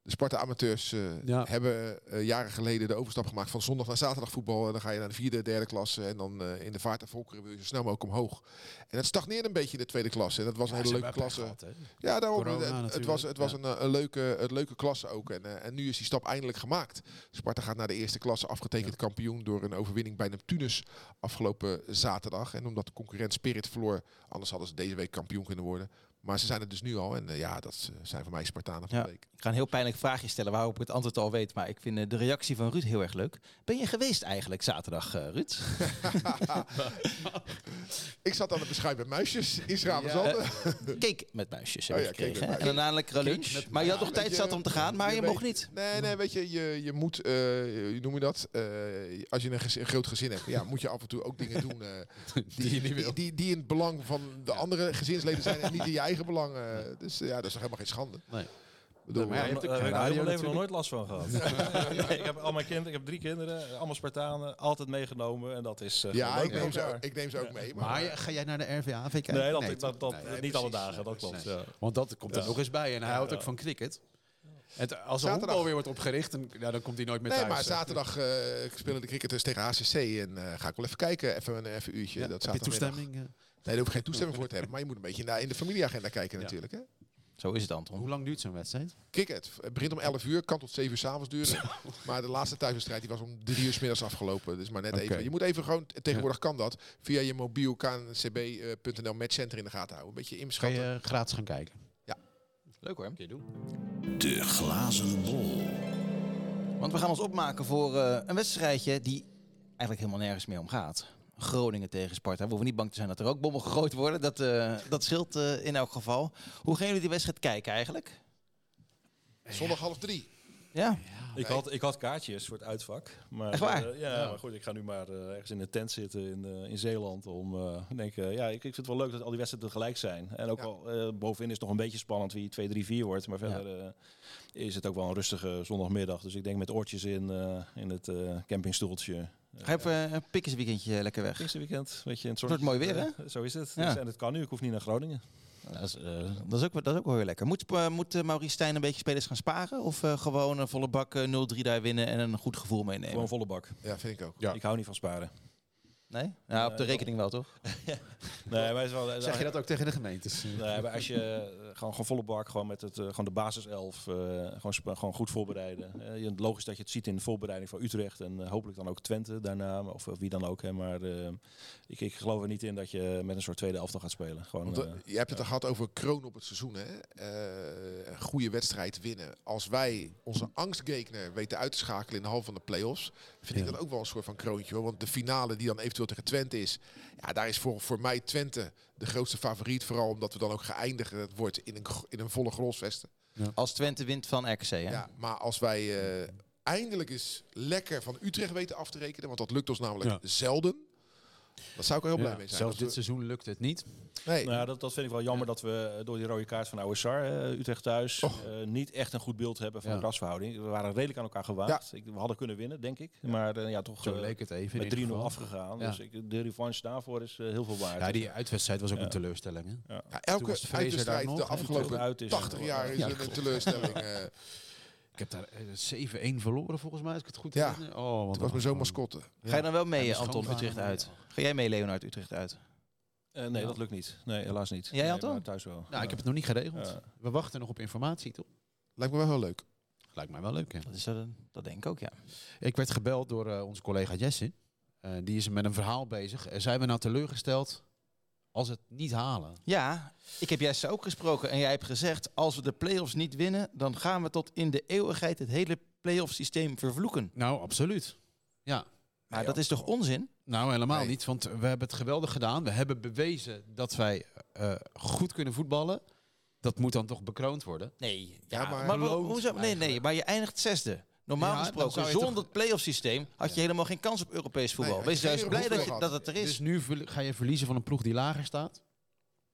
De Sparta amateurs eh, Ja. hebben eh, jaren geleden de overstap gemaakt van zondag naar zaterdag voetbal. En dan ga je naar de vierde, derde klasse. En dan eh, in de vaart en volkeren wil je zo snel mogelijk omhoog. En het stagneerde een beetje in de tweede klasse. En dat was een hele leuke klasse. Ja, daarom. Corona het- het, was, het was ja. een, een, leuke, een leuke klasse ook. En, en nu is die stap eindelijk gemaakt. Sparta gaat naar de eerste klasse, afgetekend kampioen door een overwinning bij Neptunus afgelopen zaterdag. En omdat de concurrent Spirit verloor, anders hadden ze deze week kampioen kunnen worden. Maar ze zijn het dus nu al. En ja, dat zijn voor mij Spartanen van de week. Ik ga een heel pijnlijk vraagje stellen waarop ik het antwoord al weet. Maar ik vind eh, de reactie van Ruud heel erg leuk. Ben je geweest eigenlijk zaterdag, eh, Ruud? Ik zat aan het beschuit met muisjes in Schraven Cake met muisjes heb Oh ja, gekregen. met? En daarna een lekkere lunch. met- maar je had nog tijd zat om te gaan, maar je, mocht niet. Nee, nee, weet je, je, je moet, eh, hoe noem je dat? Als je een, groot gezin hebt, ja, moet je af en toe ook dingen doen die, die, die, die in het belang van de andere gezinsleden zijn en niet in je eigen belang. dus ja, dat is toch helemaal geen schande. Nee. Ik bedoel, maar ja, eh, hebt Daar heb ik radio nog nooit last van gehad. ik heb al mijn kinderen, ik heb drie kinderen, allemaal Spartanen, altijd meegenomen. En dat is eh, ja, ik neem, ze, ik neem ze ook mee. Maar, Maar ga jij naar de RVA kijken? Nee, dat, dat, dat, toch? dat- Nee, niet alle dagen, dat klopt. Nee. Ja. Want dat komt er Ja. nog eens bij. En hij houdt Ja. ook van cricket. Het, als de Zaterdag. honkbal weer wordt opgericht, dan, ja, dan komt hij nooit meer Nee, thuis. maar zaterdag eh ik spelen de cricketers tegen ACC en eh, ga ik wel even kijken. Even een even een uurtje. Ja, dat heb je toestemming? Nee, daar hoef je geen toestemming voor te hebben. Maar je moet een beetje in de, in de familieagenda kijken Ja. natuurlijk. Hè? Zo is het, Anton. Hoe lang duurt zo'n wedstrijd? Cricket het begint om 11 uur, kan tot 7 uur s'avonds duren. maar de laatste thuiswedstrijd die was om 3 uur s middags afgelopen. Dus maar net even. Je moet even gewoon, tegenwoordig kan dat, via je mobiel kncb.nl matchcenter in de gaten houden. Een beetje Ga inschatten. je eh, gratis gaan kijken? Leuk hoor. Kun je doen. De glazen bol. Want we gaan ons opmaken voor eh, een wedstrijdje die eigenlijk helemaal nergens meer om gaat. Groningen tegen Sparta. We hoeven niet bang te zijn dat er ook bommen gegooid worden. Dat, eh, dat scheelt eh, in elk geval. Hoe gaan jullie die wedstrijd kijken eigenlijk? Zondag half drie. Ja, Ik had, ik had kaartjes voor het uitvak. Maar, Echt waar? eh, ja, maar goed, ik ga nu maar eh, ergens in een tent zitten in, eh, in Zeeland. Om, eh, ik denk, eh, ja, ik, ik vind het wel leuk dat al die wedstrijden tegelijk zijn. En ook Ja. al eh, bovenin is het nog een beetje spannend wie 2, 3, 4 wordt. Maar verder is het ook wel een rustige zondagmiddag. Dus ik denk met oortjes in, eh, in het eh, campingstoeltje. Ga je even een pikkersweekendje lekker weg. Pinksterweekend, weet je, in het wordt mooi weer, hè? Zo is het. Ja. Dus, en het kan nu, ik hoef niet naar Groningen. Dat is, eh, dat, is ook, dat is ook wel heel lekker. Moet, eh, moet eh, Maurice Stijn een beetje spelers gaan sparen? Of eh, gewoon een volle bak eh, 0-3 daar winnen en een goed gevoel meenemen? Gewoon volle bak. Ja, vind ik ook. Ja. Ik hou niet van sparen. Nee? Ja, op de rekening wel, toch? Nee, maar het is wel, Zeg je dat ook tegen de gemeentes? Nee, maar als je eh, gewoon, gewoon volle bak, gewoon met het, eh, gewoon de basiself, eh gewoon, gewoon goed voorbereiden. Je- logisch dat je het ziet in de voorbereiding van Utrecht en hopelijk dan ook Twente daarna, of, of wie dan ook. Hè. Maar eh, ik, ik geloof er niet in dat je met een soort tweede elftal gaat spelen. Gewoon, Want, je hebt het er gehad over kroon op het seizoen. Hè? Eh, een goede wedstrijd winnen. Als wij onze angstgekner weten uit te schakelen in de halve van de play-offs, vind ik dat ook wel een soort van kroontje. Hoor. Want de finale die dan eventueel tegen Twente is, ja, daar is voor, voor mij Twente de grootste favoriet. Vooral omdat we dan ook geëindigd wordt in een, in een volle grolsvesten. Als Twente wint van RKC, hè? Ja, maar als wij eh, eindelijk eens lekker van Utrecht weten af te rekenen, want dat lukt ons namelijk Ja. zelden. Dan zou ik er heel blij Ja, mee zijn. Zelfs Dat dit we- seizoen lukt het niet. nee, Nou, ja, dat, dat vind ik wel jammer dat we eh, door die rode kaart van Ouessar, eh Utrecht thuis, Och. eh, niet echt een goed beeld hebben van Ja. de rasverhouding. We waren redelijk aan elkaar gewaagd. Ik, we hadden kunnen winnen, denk ik. Maar eh, ja, toch Zo leek het even. in met ieder 3-0 geval. afgegaan. Ja. Dus ik, de revanche daarvoor is heel veel waard. Ja, die uitwedstrijd was ook Ja. een teleurstelling. Hè? Elke uitwedstrijd nog, de afgelopen toen uit is. 80 jaar is Ja, een teleurstelling. eh. Ik heb daar eh, 7-1 verloren volgens mij, als ik het goed Ja. herinner. Oh, want Het was mijn zo'n mascotte. Ga je dan wel mee, Ja, mijn Anton, Utrecht uit? Ga jij mee, Leonard, Utrecht uit? Eh, nee, Ja. dat lukt niet. Nee, helaas niet. Jij, nee, Anton? maar thuis wel. Nou, ik heb het nog niet geregeld. We wachten nog op informatie, toch? Lijkt me wel heel leuk. Lijkt mij wel leuk, hè? Dat, is, eh, dat denk ik ook, ja. Ik werd gebeld door eh, onze collega Jesse. Eh, die is met een verhaal bezig. Eh, zijn we nou teleurgesteld als het niet halen? Ja, ik heb juist ook gesproken en jij hebt gezegd... als we de play-offs niet winnen, dan gaan we tot in de eeuwigheid... het hele play-off systeem vervloeken. Nou, absoluut. Ja. Maar dat is toch onzin? Nou, helemaal Nee. niet. Want we hebben het geweldig gedaan. We hebben bewezen dat wij eh, goed kunnen voetballen. Dat moet dan toch bekroond worden? Nee. Ja, Ja, maar- maar, hoezo? Nee, nee, maar je eindigt zesde. Normaal Ja, gesproken, zonder toch- het play-off systeem... had je helemaal geen kans op Europees voetbal. Wees juist blij dat, je, dat het er is. Dus nu ga je verliezen van een ploeg die lager staat?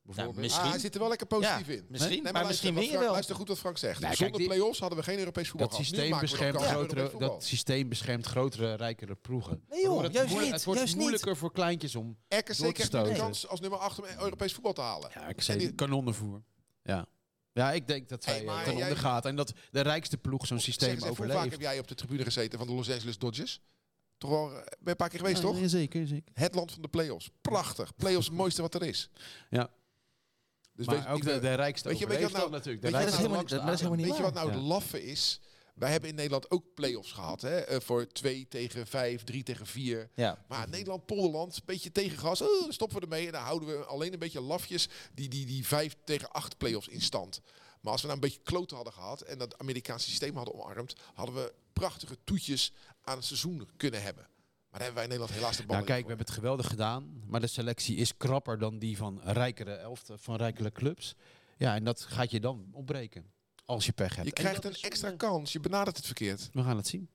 Bijvoorbeeld. misschien. Ah, hij zit er wel lekker positief Ja, in. misschien, Nee, maar luister, misschien win je wel. Luister goed wat Frank zegt. Nee, Zonder die- play-offs hadden we geen Europees voetbal dat systeem, beschermt grotere, dat systeem beschermt grotere, rijkere ploegen. Nee, joh, het juist moeilijk- niet, Het wordt juist moeilijker voor kleintjes om... RKC door te krijgt nu de stoten. kans als nummer 8 om Europees voetbal te halen. Ja, ik En zei die- kanonnenvoer. Ja. Ja, ik denk dat Hey, wij maar eh, jij- onder gaat en dat de rijkste ploeg zo'n Zeg systeem eens even, hoe vaak overleeft. heb jij op de tribune gezeten van de Los Angeles Dodgers? Toch wel, eh, ben je een paar keer geweest, Ja, toch? ja, zeker, zeker. Het land van de play-offs. Prachtig. Play-offs het mooiste wat er is. Ja. Dus Maar weet- ook ik de, rijkste weet je- weet je wat overleeft nou- dat natuurlijk. De weet je dat is rijkste helemaal, langste dat, dat is helemaal niet Weet je wat nou het laffe is? Wij hebben in Nederland ook play-offs gehad. Hè? eh, voor 2 tegen 5, 3 tegen 4. Ja. Maar Nederland, Polderland, een beetje tegengas. Oh, dan stoppen we ermee. En dan houden we alleen een beetje lafjes die, die, die 5 tegen 8 play-offs in stand. Maar als we nou een beetje kloten hadden gehad en dat Amerikaanse systeem hadden omarmd, hadden we prachtige toetjes aan het seizoen kunnen hebben. Maar daar hebben wij in Nederland helaas de bal Nou kijk, we hebben het geweldig gedaan, maar de selectie is krapper dan die van rijkere elfte, van rijkere clubs. Ja, en dat gaat je dan opbreken als je pech hebt. Je krijgt een extra zonde. kans. Je benadert het verkeerd. We gaan het zien.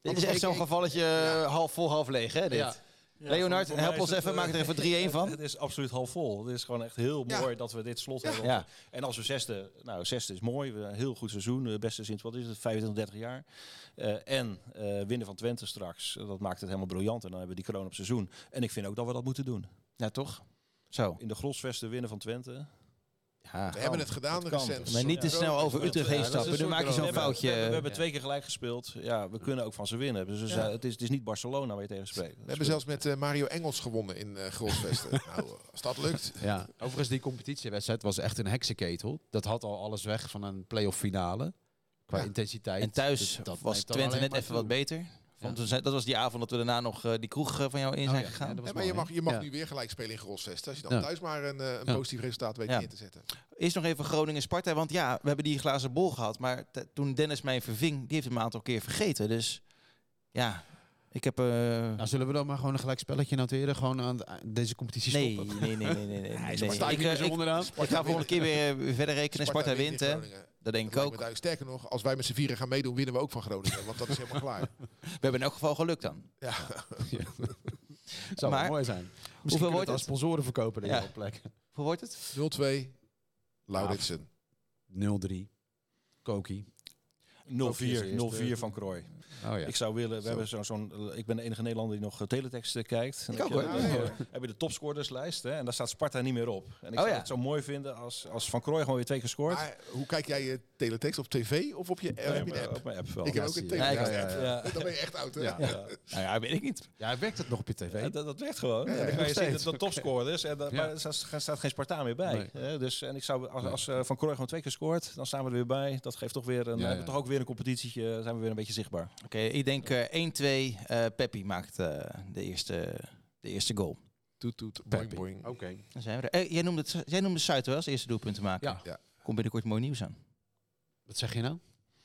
Dit is echt zo'n gevalletje eh, half vol, half leeg, hè? Dit. Ja. Leonard, voor help ons het, even, eh, maak er even 3-1 van. Het is absoluut half vol. Het is gewoon echt heel Ja. mooi dat we dit slot Ja. hebben. Ja. En als we zesde, nou zesde is mooi, we een heel goed seizoen, eh, beste sinds wat is het, 25, 30 jaar. Eh, en eh, winnen van Twente straks, eh, dat maakt het helemaal briljant. En dan hebben we die kroon op seizoen. En ik vind ook dat we dat moeten doen. Ja, toch? Zo. In de grosvesten winnen van Twente. Ja. We hebben het gedaan Het kan. recent. Maar niet te snel over Utrecht heen stappen. Dan maak je zo'n we hebben- foutje. We, hebben- we hebben twee keer gelijk gespeeld. Ja, we kunnen ook van ze winnen. Dus Ja. eh, het, is, het is niet Barcelona waar je tegen spreekt. We hebben zelfs met eh, Mario Engels gewonnen in eh Grosvesten. nou, als dat lukt. Ja, overigens die competitiewedstrijd was echt een heksenketel. Dat had al alles weg van een play-off finale. Qua Ja. intensiteit. En thuis Dus dat was Twente net even wat beter. Want we zijn- dat was die avond dat we daarna nog eh, die kroeg eh, van jou in Oh zijn ja, gegaan. dat was maar je mag, je mag Ja. nu weer gelijk spelen in Grosvesten. Als je dan Ja. thuis maar een, eh, een Ja. positief resultaat weet Ja. neer te zetten. Eerst nog even Groningen-Sparta. Want ja, we hebben die glazen bol gehad. Maar toen Dennis mij verving, die heeft hem een aantal keer vergeten. Dus ja, ik heb... eh, Nou, zullen we dan maar gewoon een gelijk spelletje noteren? Gewoon aan deze competitie nee, stoppen? nee, nee, nee, nee. nee, nee. Sparta Ik, niet zo ik, ik ga volgende keer weer, verder rekenen. Sparta, wint, in hè. Dat denk ik Dat ook. duidelijk. Sterker nog, als wij met z'n vieren gaan meedoen, winnen we ook van Groningen. Want dat is helemaal klaar. We hebben in elk geval geluk dan. Ja. Zou Maar- wel mooi zijn. Misschien wordt kunnen we het als sponsoren verkopen Ja. deze plek. Hoe wordt het? 0-2. Lauritsen. 0-3. Koki. 0-4 0-4 van Krooi. Oh ja. Ik zou willen, we hebben zo- zo'n, eh, ik ben de enige Nederlander die nog eh, teletext eh, kijkt. En Ik ook, heb Ja, heb ja. je- heb je de topscorerslijst hè, en daar staat Sparta niet meer op. En ik Oh, zou ja. het zo mooi vinden als, als Van Krooi gewoon weer twee keer scoort. Maar hoe kijk jij je teletext op tv of op je, heb je een app? Op mijn app wel. Ik heb Ja, ook een teletext Ja, app. ja, ja. Dan ben je echt oud, hè? Ja. Ja. Nou ja, weet ik niet. ja, werkt het nog op je tv? Ja, dat, dat werkt gewoon. Ja, dan kan je zien steeds. dat topscorers. En dat, Ja. Maar er staat, geen Spartaan meer bij. Dus, en ik zou, als, als Van Krooi gewoon twee keer scoort, dan staan we er weer bij. Dat geeft toch weer een, hebben toch ook weer een competitietje. Zijn we weer een beetje zichtbaar. Oké, ik denk eh 1-2. eh Peppi maakt eh, de, eerste, de eerste goal. Toet, toet, boing, boing. Oké. Dan zijn we er. Eh, jij, noemde het, jij noemde Suiter wel als eerste doelpunt te maken. Ja. Ja. Komt binnenkort mooi nieuws aan. Wat zeg je nou?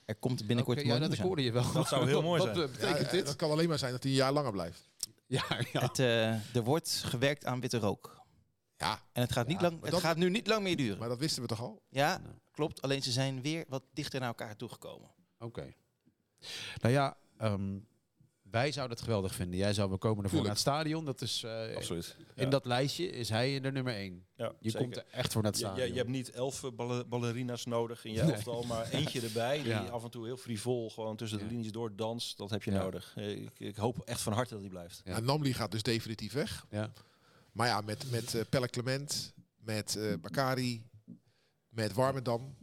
Er komt binnenkort mooi ja, dat nieuws aan. hoorde je wel. Dat zou heel mooi Wat, zijn. eh, betekent Ja, dit? Dat kan alleen maar zijn dat hij een jaar langer blijft. Ja, ja. Het, eh, er wordt gewerkt aan witte rook. Ja, En het gaat, niet Ja, lang, het dat- gaat nu niet lang meer duren. maar dat wisten we toch al? Ja, klopt. Alleen ze zijn weer wat dichter naar elkaar toegekomen. Oké. Nou ja, ehm, wij zouden het geweldig vinden. Jij zou, we komen ervoor Tuurlijk. naar het stadion. Dat is, eh, Absoluut. In dat lijstje is hij de nummer één. Ja, Je zeker. komt er echt voor naar het stadion. je, je hebt niet elf eh, balle- ballerina's nodig in je Nee. elftal, maar eentje erbij die Ja. af en toe heel frivol gewoon tussen Ja. de linies door danst. Dat heb je Ja. nodig. Eh, Ik, ik hoop echt van harte dat hij blijft. Ja. Nou, Namli gaat dus definitief weg. Ja. Maar ja, met, met Pelle Clement, met eh Bakari, met Warmerdam.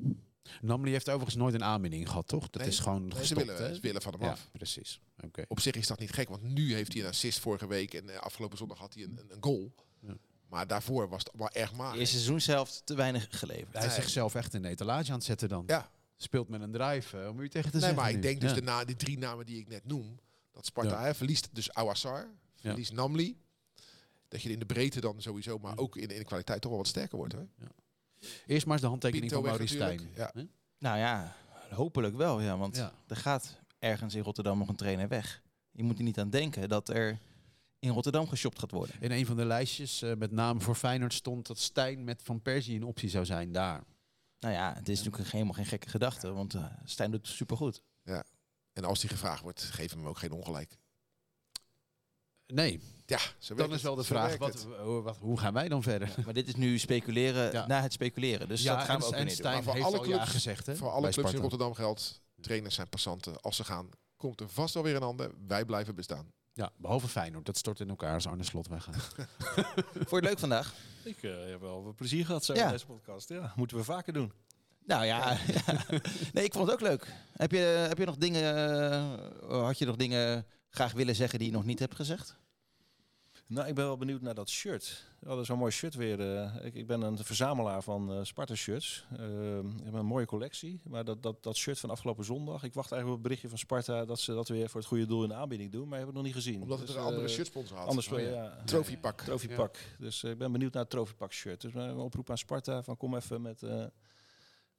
Namli heeft overigens nooit een aanbieding gehad, toch? Dat Nee, is gewoon Nee, ze, willen, hè? ze willen van hem Ja, af. precies. Oké. Op zich is dat niet gek, want nu heeft hij een assist vorige week. En eh, afgelopen zondag had hij een, een, een goal. Ja. Maar daarvoor was het allemaal erg mager. eerste seizoenshelft te weinig geleverd. Hij is zichzelf echt in de etalage aan het zetten dan. Ja, Speelt met een drive, eh, om u tegen te nee, zeggen maar ik nu. denk dus Ja. de na, die drie namen die ik net noem. Dat Sparta Ja. hè, verliest dus Awassar, verliest Namli. Dat je in de breedte dan sowieso, maar ook in, in de kwaliteit toch wel wat sterker wordt. Hoor. Eerst maar eens de handtekening Pinto van Maurice Stijn. ja. Nou ja, hopelijk wel. Ja, want Ja. er gaat ergens in Rotterdam nog een trainer weg. Je moet er niet aan denken dat er in Rotterdam geshopt gaat worden. In een van de lijstjes eh, met namen voor Feyenoord stond dat Stijn met Van Persie een optie zou zijn daar. Nou ja, het is natuurlijk helemaal geen gekke gedachte. Want eh, Stijn doet het supergoed. En als hij gevraagd wordt, geef hem ook geen ongelijk. Nee, Ja, zo dan is wel de vraag, wat, hoe- wat, hoe gaan wij dan verder? Maar dit is nu speculeren Ja. na het speculeren. Dus ja, dat gaan en, we ook en niet. Stijn voor heeft alle al ja clubs- gezegd, hè? Voor alle clubs in. Rotterdam geldt, trainers zijn passanten. Als ze gaan, komt er vast wel weer een ander. Wij blijven bestaan. Ja, behalve Feyenoord. Dat stort in elkaar als Arne Slot weggaat. Vond je het leuk vandaag? Ik eh, heb wel wat plezier gehad zo Ja. in deze podcast. Ja, moeten we vaker doen. Nou ja, ja. nee, ik vond het ook leuk. Heb je, heb je nog dingen, eh, had je nog dingen graag willen zeggen die je nog niet hebt gezegd? Nou, ik ben wel benieuwd naar dat shirt. We hadden zo'n mooi shirt weer. eh, ik, ik ben een verzamelaar van eh Sparta shirts. Eh, ik heb een mooie collectie. Maar dat, dat, dat shirt van afgelopen zondag. Ik wacht eigenlijk op het berichtje van Sparta dat ze dat weer voor het goede doel in de aanbieding doen. Maar heb ik nog niet gezien. Omdat het Dus, er een andere shirtsponsor had. Anders Oh, ja. ja. ja. Trofiepak. Trofiepak. Dus eh, ik ben benieuwd naar het trofiepak shirt. Dus mijn oproep aan Sparta van kom even met eh,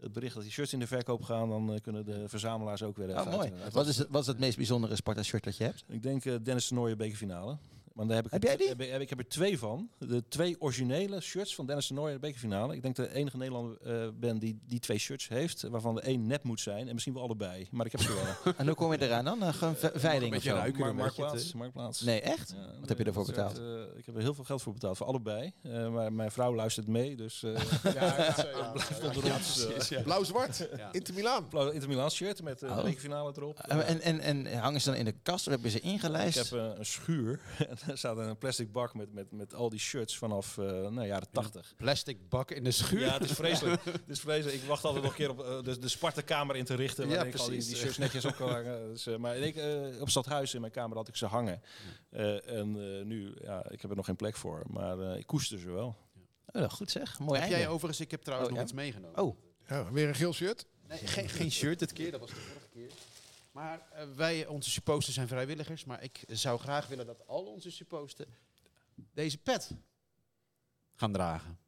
het bericht dat die shirts in de verkoop gaan. Dan eh, kunnen de verzamelaars ook weer even Oh, mooi. uit- uit- Wat is, het, wat is het meest bijzondere Sparta-shirt dat je hebt? Ik denk eh, Dennis de Nooijen bekerfinale. Maar daar heb, ik Heb er- jij die? Heb, heb- ik heb er twee van. De twee originele shirts van Dennis de Nooijen bekerfinale. Ik denk dat de enige Nederlander eh, ben die die twee shirts heeft. Waarvan de één net moet zijn. En misschien wel allebei. Maar ik heb ze wel. En hoe kom je eraan dan? Uh, gewoon ve- veiling of beetje zo? ruiken. Maar een Marktplaats. te- Marktplaats. Nee, echt? Ja, Wat heb je daarvoor betaald? eh, ik heb er heel veel geld voor betaald. Voor allebei. Eh, maar mijn vrouw luistert mee. Dus eh blijft onder ons. eh, Blauw-zwart. Inter Milaan. blauw Inter Milan shirt met eh, de Oh. bekerfinale erop. En, en, en, en hangen ze dan in de kast of hebben ze ik ingelijst? heb eh, een schuur. En er staat een plastic bak met, met, met al die shirts vanaf uh, nou, jaren 80. Plastic bak in de schuur. Ja, het is vreselijk. het is vreselijk. Ik wacht altijd nog een keer op uh, de, de Sparta-kamer in te richten. Waar Ja, ik al die, shirts netjes op kan hangen. Dus, uh, maar ik, uh, op stadhuis in mijn kamer had ik ze hangen. Uh, en uh, nu, ja, ik heb er nog geen plek voor. Maar uh, ik koester ze wel. Oh, goed zeg. Mooi Heb einde. jij overigens, ik heb trouwens Oh, nog ja? iets meegenomen. Oh, Ja, weer een geel shirt. Nee, geen, geen shirt dit keer, dat was de vorige keer. Maar eh, wij, onze supposten zijn vrijwilligers, maar ik zou graag willen dat al onze supposten deze pet gaan dragen.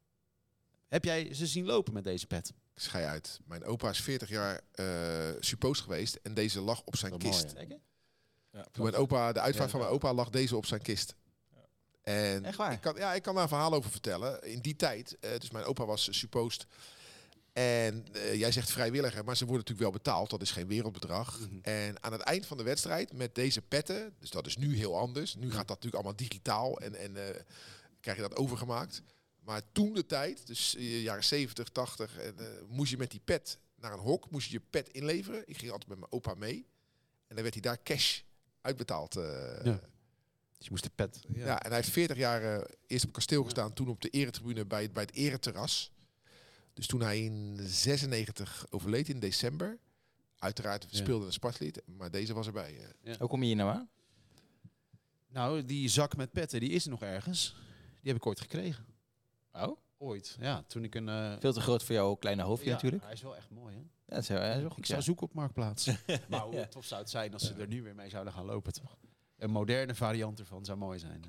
Heb jij ze zien lopen met deze pet? Ik schei uit. Mijn opa is 40 jaar eh suppost geweest en deze lag op zijn mooi, kist. Ja, Toen mijn opa, de uitvaart Ja. van mijn opa lag deze op zijn kist. En Echt waar? Ik kan, ja, ik kan daar een verhaal over vertellen. In die tijd, eh, dus mijn opa was uh, suppost. En eh, jij zegt vrijwilliger, maar ze worden natuurlijk wel betaald. Dat is geen wereldbedrag. Mhm. En aan het eind van de wedstrijd met deze petten, dus dat is nu heel anders. Nu gaat dat natuurlijk allemaal digitaal en, en eh, krijg je dat overgemaakt. Maar toen de tijd, dus eh, jaren 70, 80, en, eh, moest je met die pet naar een hok, moest je je pet inleveren. Ik ging altijd met mijn opa mee. En dan werd hij daar cash uitbetaald. Ja. Dus je moest de pet. ja. en hij heeft 40 jaar eerst op kasteel gestaan, toen op de eretribune bij, het- bij het ereterras. Dus toen hij in 96 overleed in december. Uiteraard Ja. speelde een Spartlied, maar deze was erbij. Hoe kom je hier nou aan? Nou, die zak met petten, die is er nog ergens. Die heb ik ooit gekregen. Oh? Ooit. Ja, toen ik een... eh, Veel te groot voor jouw kleine hoofdje ja, natuurlijk. Hij is wel echt mooi, hè? Ja, dat is, heel- is wel goed, Ik zou ja. zoeken op Marktplaats. maar hoe tof zou het zijn als ze er nu weer mee zouden gaan lopen, toch? Een moderne variant ervan zou mooi zijn.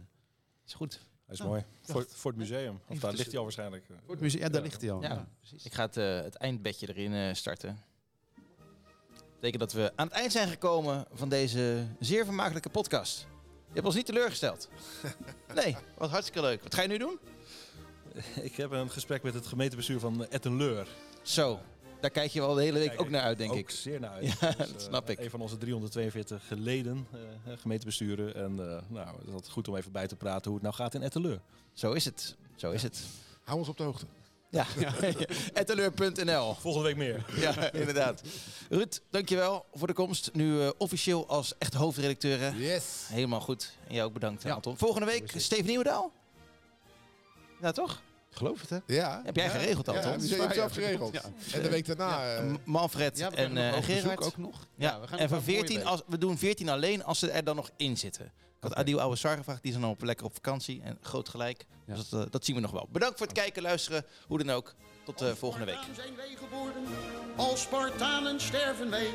is goed. Hij is Ja. mooi. Voor, voor het museum. Of daar ligt hij al waarschijnlijk. Voor het museum, ja, daar ligt hij al. Ja. Ja, precies. Ik ga het, eh, het eindbedje erin eh, starten. Dat betekent dat we aan het eind zijn gekomen van deze zeer vermakelijke podcast. Je hebt ons niet teleurgesteld. Nee, wat hartstikke leuk. Wat ga je nu doen? Ik heb een gesprek met het gemeentebestuur van Ettenleur. Zo, daar kijk je wel de hele week Kijk ook naar uit, denk ook ik. zeer naar uit. Ja, Dus, dat eh, snap ik. Een van onze 342 leden, eh, gemeentebesturen. En eh, nou, het is altijd goed om even bij te praten hoe het nou gaat in Etteleur. Zo is het. Zo is het. Hou ons op de hoogte. Ja, etteleur.nl. Volgende week meer. Ja, inderdaad. Ruud, dankjewel voor de komst. Nu eh, officieel als echt hoofdredacteur. hè? Yes. Helemaal goed. En jij ook bedankt, Ja. Anton. Volgende week Steven Nieuwendaal. Ja, toch? Geloof het, hè? Ja. Heb jij geregeld, Ja, Anton? ja, dus je hebt het zelf geregeld. Ja. En de week daarna... eh, Manfred Ja, en, nog eh, Gerard. ook nog. Ja, we gaan en van een mooie 14, week. als, we doen 14 alleen als ze er dan nog in zitten. Ik had Oké. Adil Oude Sar gevraagd, die zijn dan op, lekker op vakantie. En groot gelijk. Ja. Dus dat, eh, dat zien we nog wel. Bedankt voor het kijken, luisteren. Hoe dan ook. Tot eh, volgende week. Zijn wij geboren, als Spartanen sterven wij.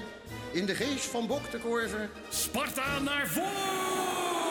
In de geest van Bok de Korver Sparta naar voren!